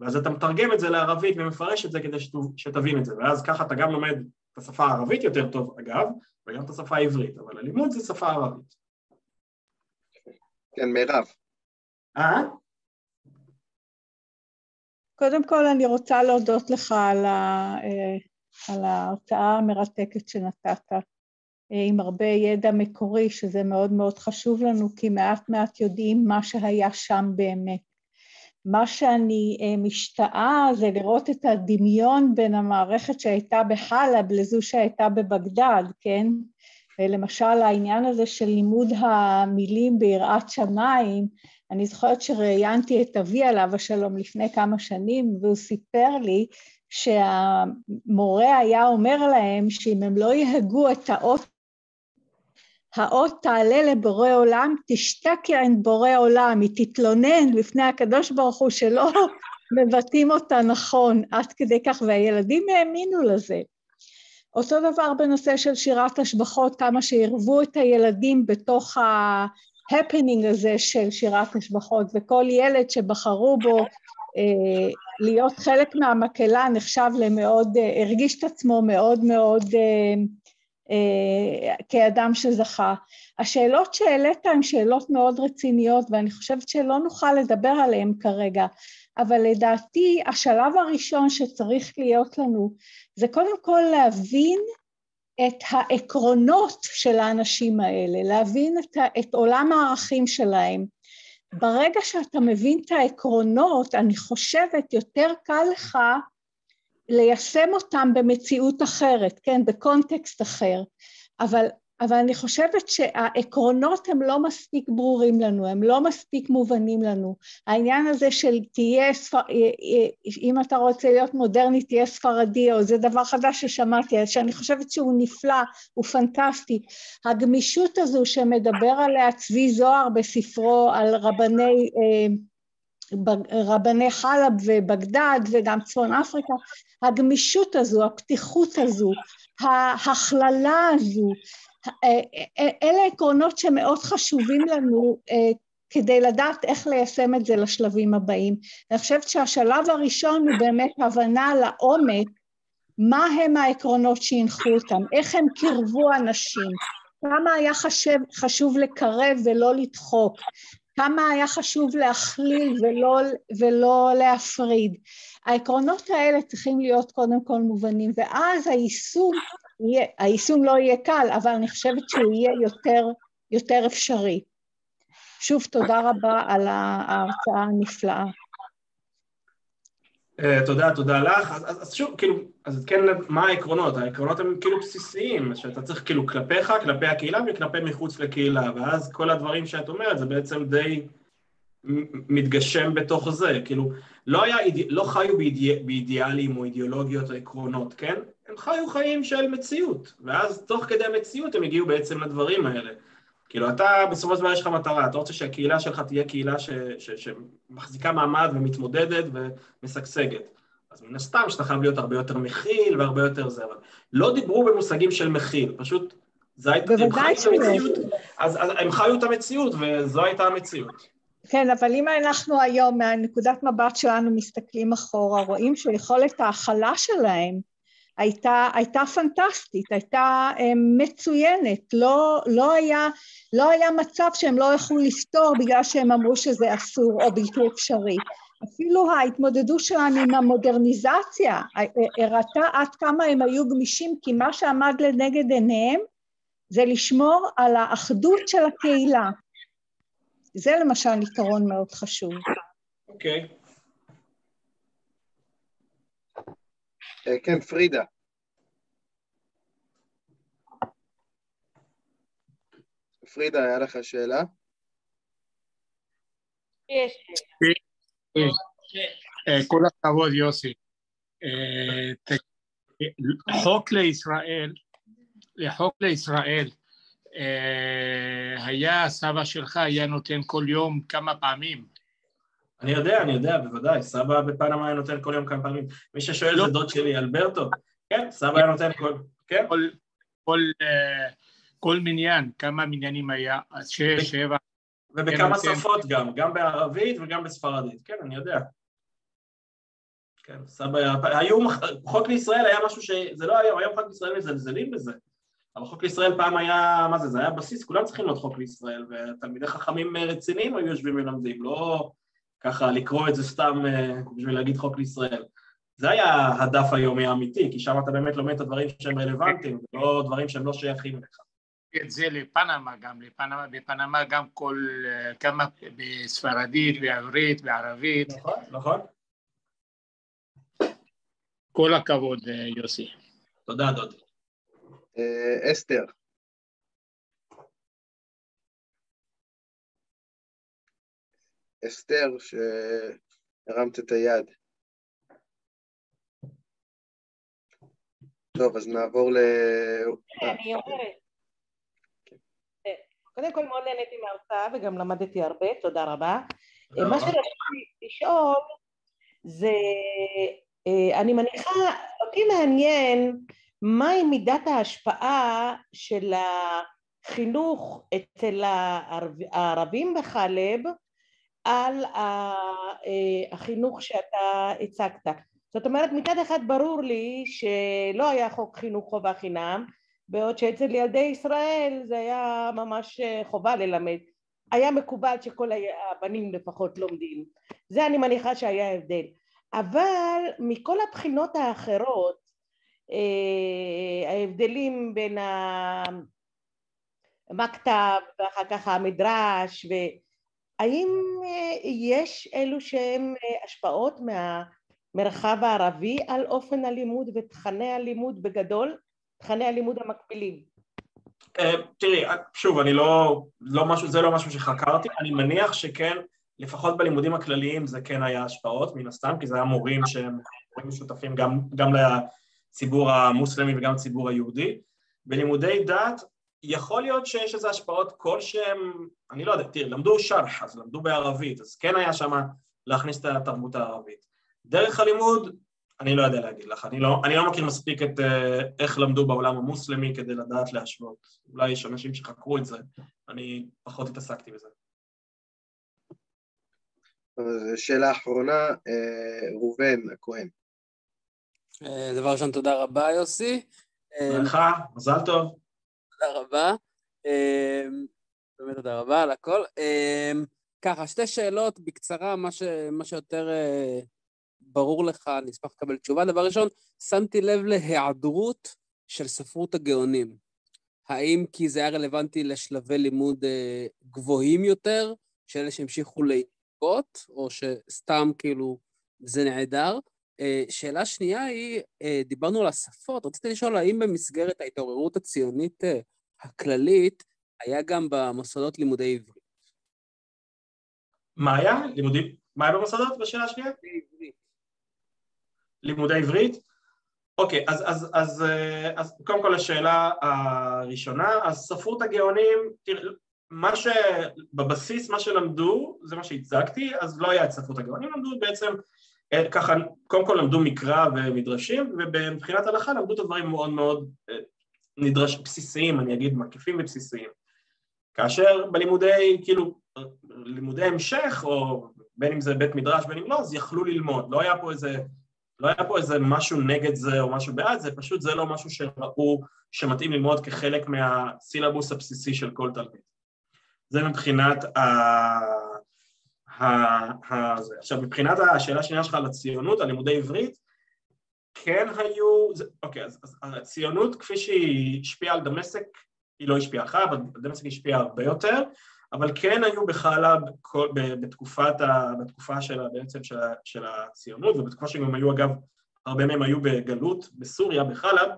ואז אתה מתרגם את זה לערבית ומפרש את זה כדי שתבין את זה, ואז ככה אתה גם לומד את השפה הערבית יותר טוב, אגב, וגם את השפה העברית, אבל הלימוד זה שפה ערבית. כן, מירב. אה? קודם כל אני רוצה להודות לך על, ה, אה, על ההרצאה המרתקת שנתת, אה, עם הרבה ידע מקורי, שזה מאוד מאוד חשוב לנו, כי מעט מעט יודעים מה שהיה שם באמת. מה שאני אה, משתאה זה לראות את הדמיון בין המערכת שהייתה בחלב לזו שהייתה בבגדד, כן? למשל העניין הזה של לימוד המילים ביראת שמיים, אני זוכרת שראיינתי את אבי עליו השלום לפני כמה שנים, והוא סיפר לי שהמורה היה אומר להם שאם הם לא יהגו את האות האות תעלה לבורא עולם, תשתקי עין בורא עולם, היא תתלונן לפני הקדוש ברוך הוא שלא מבטאים אותה נכון, עד כדי כך, והילדים האמינו לזה. אותו דבר בנושא של שירת השבחות, כמה שעירבו את הילדים בתוך ההפנינג הזה של שירת השבחות, וכל ילד שבחרו בו אה, להיות חלק מהמקהלה נחשב למאוד, אה, הרגיש את עצמו מאוד מאוד אה, כאדם שזכה. השאלות שהעלית הן שאלות מאוד רציניות ואני חושבת שלא נוכל לדבר עליהן כרגע, אבל לדעתי השלב הראשון שצריך להיות לנו זה קודם כל להבין את העקרונות של האנשים האלה, להבין את, את עולם הערכים שלהם. ברגע שאתה מבין את העקרונות, אני חושבת יותר קל לך ליישם אותם במציאות אחרת, כן, בקונטקסט אחר, אבל, אבל אני חושבת שהעקרונות הם לא מספיק ברורים לנו, הם לא מספיק מובנים לנו. העניין הזה של תהיה, ספר... אם אתה רוצה להיות מודרני, תהיה ספרדי, או זה דבר חדש ששמעתי, שאני חושבת שהוא נפלא, הוא פנטסטי. הגמישות הזו שמדבר עליה צבי זוהר בספרו על רבני... אה, רבני חלב ובגדד וגם צפון אפריקה, הגמישות הזו, הפתיחות הזו, ההכללה הזו, אלה עקרונות שמאוד חשובים לנו כדי לדעת איך ליישם את זה לשלבים הבאים. אני חושבת שהשלב הראשון הוא באמת הבנה לעומק מה הם העקרונות שהנחו אותם, איך הם קירבו אנשים, כמה היה חשב, חשוב לקרב ולא לדחוק, כמה היה חשוב להכליל ולא, ולא להפריד. העקרונות האלה צריכים להיות קודם כל מובנים, ואז היישום, יהיה, היישום לא יהיה קל, אבל אני חושבת שהוא יהיה יותר, יותר אפשרי. שוב, תודה רבה על ההרצאה הנפלאה. Uh, תודה, תודה לך. אז, אז, אז שוב, כאילו, אז כן, מה העקרונות? העקרונות הם כאילו בסיסיים, שאתה צריך כאילו כלפיך, כלפי הקהילה וכלפי מחוץ לקהילה, ואז כל הדברים שאת אומרת זה בעצם די מתגשם בתוך זה, כאילו, לא, היה, לא חיו באידיא, באידיאלים או אידיאולוגיות או עקרונות, כן? הם חיו חיים של מציאות, ואז תוך כדי המציאות הם הגיעו בעצם לדברים האלה. כאילו, אתה, בסופו של דבר יש לך מטרה, אתה רוצה שהקהילה שלך תהיה קהילה ש, ש, שמחזיקה מעמד ומתמודדת ומשגשגת. אז מן הסתם שאתה חייב להיות הרבה יותר מכיל והרבה יותר זה, אבל לא דיברו במושגים של מכיל, פשוט זה הייתה, הם חיו את המציאות, אז, אז הם חיו את המציאות וזו הייתה המציאות. כן, אבל אם אנחנו היום מהנקודת מבט שלנו מסתכלים אחורה, רואים שיכולת ההכלה שלהם הייתה, הייתה פנטסטית, הייתה um, מצוינת, לא, לא, היה, לא היה מצב שהם לא יכלו לפתור בגלל שהם אמרו שזה אסור או בלתי אפשרי. אפילו ההתמודדות שלנו עם המודרניזציה הראתה עד כמה הם היו גמישים, כי מה שעמד לנגד עיניהם זה לשמור על האחדות של הקהילה. זה למשל יתרון מאוד חשוב. אוקיי. Okay. כן, פרידה. פרידה, היה לך שאלה? יש. אה, כל הכבוד, יוסי. אה, חוק לישראל, לחוק לישראל, היה סבא שלך היה נותן כל יום כמה פעמים אני יודע, אני יודע, בוודאי, סבא בפנמה היה נותן כל יום כמה פעמים. מי ששואל לא. זה דוד שלי, אלברטו. כן, סבא היה נותן כל... כן? כל, כל, uh, כל מניין, כמה מניינים היה? שש, שבע... ובכמה כן, שפות כן. גם, גם בערבית וגם בספרדית. כן, אני יודע. כן, סבא היה... היו... חוק לישראל היה משהו ש... זה לא היום, היום חוק לישראל מזלזלים בזה. אבל חוק לישראל פעם היה, מה זה, זה היה בסיס, כולם צריכים להיות חוק לישראל, ותלמידי חכמים רציניים היו יושבים ולומדים, לא... ככה לקרוא את זה סתם אה, בשביל להגיד חוק לישראל. זה היה הדף היומי האמיתי, כי שם אתה באמת לומד את הדברים שהם רלוונטיים, ולא דברים שהם לא שייכים אליך. את זה לפנמה גם, לפנמה, בפנמה גם כל, אה, כמה בספרדית, בעברית, בערבית. נכון, נכון. כל הכבוד, אה, יוסי. תודה, דודי. אסתר. אסתר שהרמת את היד. טוב, אז נעבור ל... אני אומרת. קודם כל מאוד נהניתי מההרצאה וגם למדתי הרבה, תודה רבה. מה שרציתי לשאול זה, אה, אני מניחה, אותי מעניין מהי מידת ההשפעה של החינוך אצל הערבים בחלב על אה, החינוך שאתה הצגת. זאת אומרת מצד אחד ברור לי שלא היה חוק חינוך חובה חינם בעוד שאצל ילדי ישראל זה היה ממש אה, חובה ללמד. היה מקובל שכל הבנים לפחות לומדים. זה אני מניחה שהיה הבדל אבל מכל הבחינות האחרות אה, ההבדלים בין המכתב ואחר כך המדרש ו... האם אה, יש אלו שהם אה, השפעות מהמרחב הערבי על אופן הלימוד ותכני הלימוד בגדול, תכני הלימוד המקבילים? אה, תראי, שוב, אני לא, לא משהו, זה לא משהו שחקרתי, אני מניח שכן, לפחות בלימודים הכלליים זה כן היה השפעות, מן הסתם, כי זה היה מורים שהם מורים משותפים גם, גם לציבור המוסלמי וגם לציבור היהודי. בלימודי דת, יכול להיות שיש איזה השפעות כלשהם, אני לא יודע, תראי, למדו שרח, אז למדו בערבית, אז כן היה שם להכניס את התרבות הערבית. דרך הלימוד, אני לא יודע להגיד לך, אני לא, אני לא מכיר מספיק את uh, איך למדו בעולם המוסלמי כדי לדעת להשוות. אולי יש אנשים שחקרו את זה, אני פחות התעסקתי בזה. שאלה אחרונה, אה, ראובן הכהן. אה, דבר ראשון, תודה רבה, יוסי. ברכה, מזל טוב. תודה רבה. אמ, באמת תודה רבה על הכל. אמ, ככה, שתי שאלות בקצרה, מה, ש, מה שיותר אה, ברור לך, אני אשמח לקבל תשובה. דבר ראשון, שמתי לב להיעדרות של ספרות הגאונים. האם כי זה היה רלוונטי לשלבי לימוד אה, גבוהים יותר, שאלה שהמשיכו להתקות, או שסתם כאילו זה נעדר? אה, שאלה שנייה היא, אה, דיברנו על השפות, רציתי לשאול האם במסגרת ההתעוררות הציונית אה, הכללית היה גם במוסדות לימודי עברית? מה היה? לימודים? מה היה במוסדות בשאלה השנייה? לימודי עברית? אוקיי, אז, אז, אז, אה, אז קודם כל השאלה הראשונה, אז ספרות הגאונים, תראה, מה שבבסיס מה שלמדו, זה מה שהצגתי, אז לא היה את ספרות הגאונים, למדו בעצם ככה, קודם כל למדו מקרא ומדרשים, ומבחינת הלכה למדו את הדברים מאוד מאוד אה, נדרש, בסיסיים, אני אגיד מקיפים ובסיסיים. כאשר בלימודי, כאילו, לימודי המשך, או בין אם זה בית מדרש בין אם לא, אז יכלו ללמוד, לא היה פה איזה, לא היה פה איזה משהו נגד זה או משהו בעד זה, פשוט זה לא משהו שראו שמתאים ללמוד כחלק מהסילבוס הבסיסי של כל תלמיד. זה מבחינת ה... עכשיו מבחינת השאלה השנייה שלך על הציונות, על לימודי עברית, כן היו, זה... אוקיי, אז, אז הציונות כפי שהיא השפיעה על דמשק, היא לא השפיעה אחר, אבל דמשק השפיעה הרבה יותר, אבל כן היו בחלב בתקופת ה, בתקופה של, בעצם של, של הציונות, ובתקופה שגם היו אגב, הרבה מהם היו בגלות בסוריה, בחלב,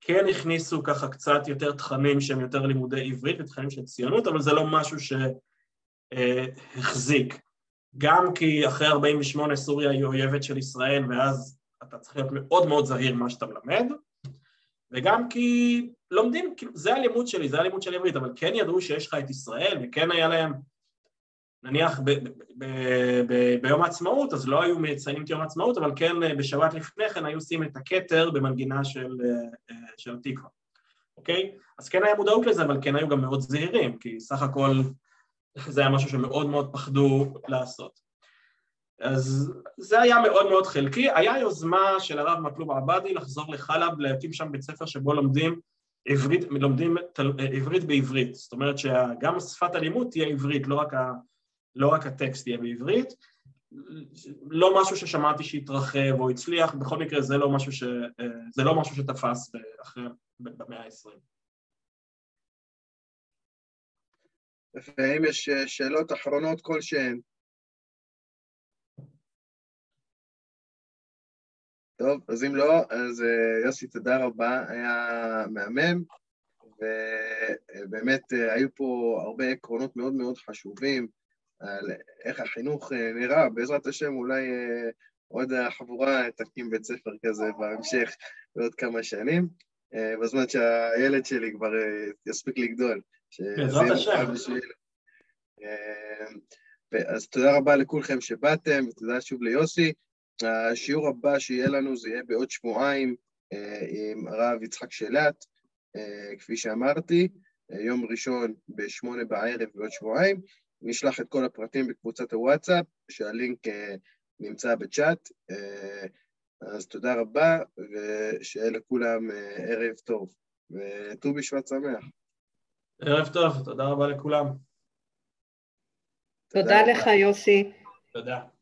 כן הכניסו ככה קצת יותר תכנים שהם יותר לימודי עברית ותכנים של ציונות, אבל זה לא משהו שהחזיק. גם כי אחרי 48' סוריה היא אויבת של ישראל, ואז אתה צריך להיות מאוד מאוד זהיר מה שאתה מלמד, וגם כי לומדים, כאילו, זה הלימוד שלי, זה הלימוד של עברית, אבל כן ידעו שיש לך את ישראל, וכן היה להם, נניח ב- ב- ב- ב- ביום העצמאות, אז לא היו מציינים את יום העצמאות, אבל כן אה, בשבת לפני כן היו עושים את הכתר במנגינה של, אה, אה, של התקווה, אוקיי? אז כן היה מודעות לזה, אבל כן היו גם מאוד זהירים, כי סך הכל זה היה משהו שמאוד מאוד פחדו לעשות. אז זה היה מאוד מאוד חלקי, היה יוזמה של הרב מקלוב עבדי לחזור לחלב, להקים שם בית ספר שבו לומדים עברית, לומדים עברית בעברית, זאת אומרת שגם שפת הלימוד תהיה עברית, לא רק, ה, לא רק הטקסט יהיה בעברית, לא משהו ששמעתי שהתרחב או הצליח, בכל מקרה זה לא משהו, ש, זה לא משהו שתפס אחרי, במאה העשרים. ואם יש שאלות אחרונות כלשהן? טוב, אז אם לא, אז אה, יוסי, תודה רבה, היה מהמם, ובאמת אה, היו פה הרבה עקרונות מאוד מאוד חשובים על איך החינוך אה, נראה, בעזרת השם אולי עוד החבורה תקים בית ספר כזה בהמשך בעוד כמה שנים, בזמן שהילד שלי כבר יספיק לגדול. בעזרת השם. אז תודה רבה לכולכם שבאתם, ותודה שוב ליוסי. השיעור הבא שיהיה לנו זה יהיה בעוד שבועיים אה, עם הרב יצחק שלט, אה, כפי שאמרתי, אה, יום ראשון בשמונה בערב בעוד שבועיים. נשלח את כל הפרטים בקבוצת הוואטסאפ, שהלינק נמצא בצ'אט. אז תודה רבה, ושיהיה לכולם ערב טוב, וט"ו בשבט שמח. ערב טוב, תודה רבה לכולם. תודה, תודה לך, יוסי. תודה.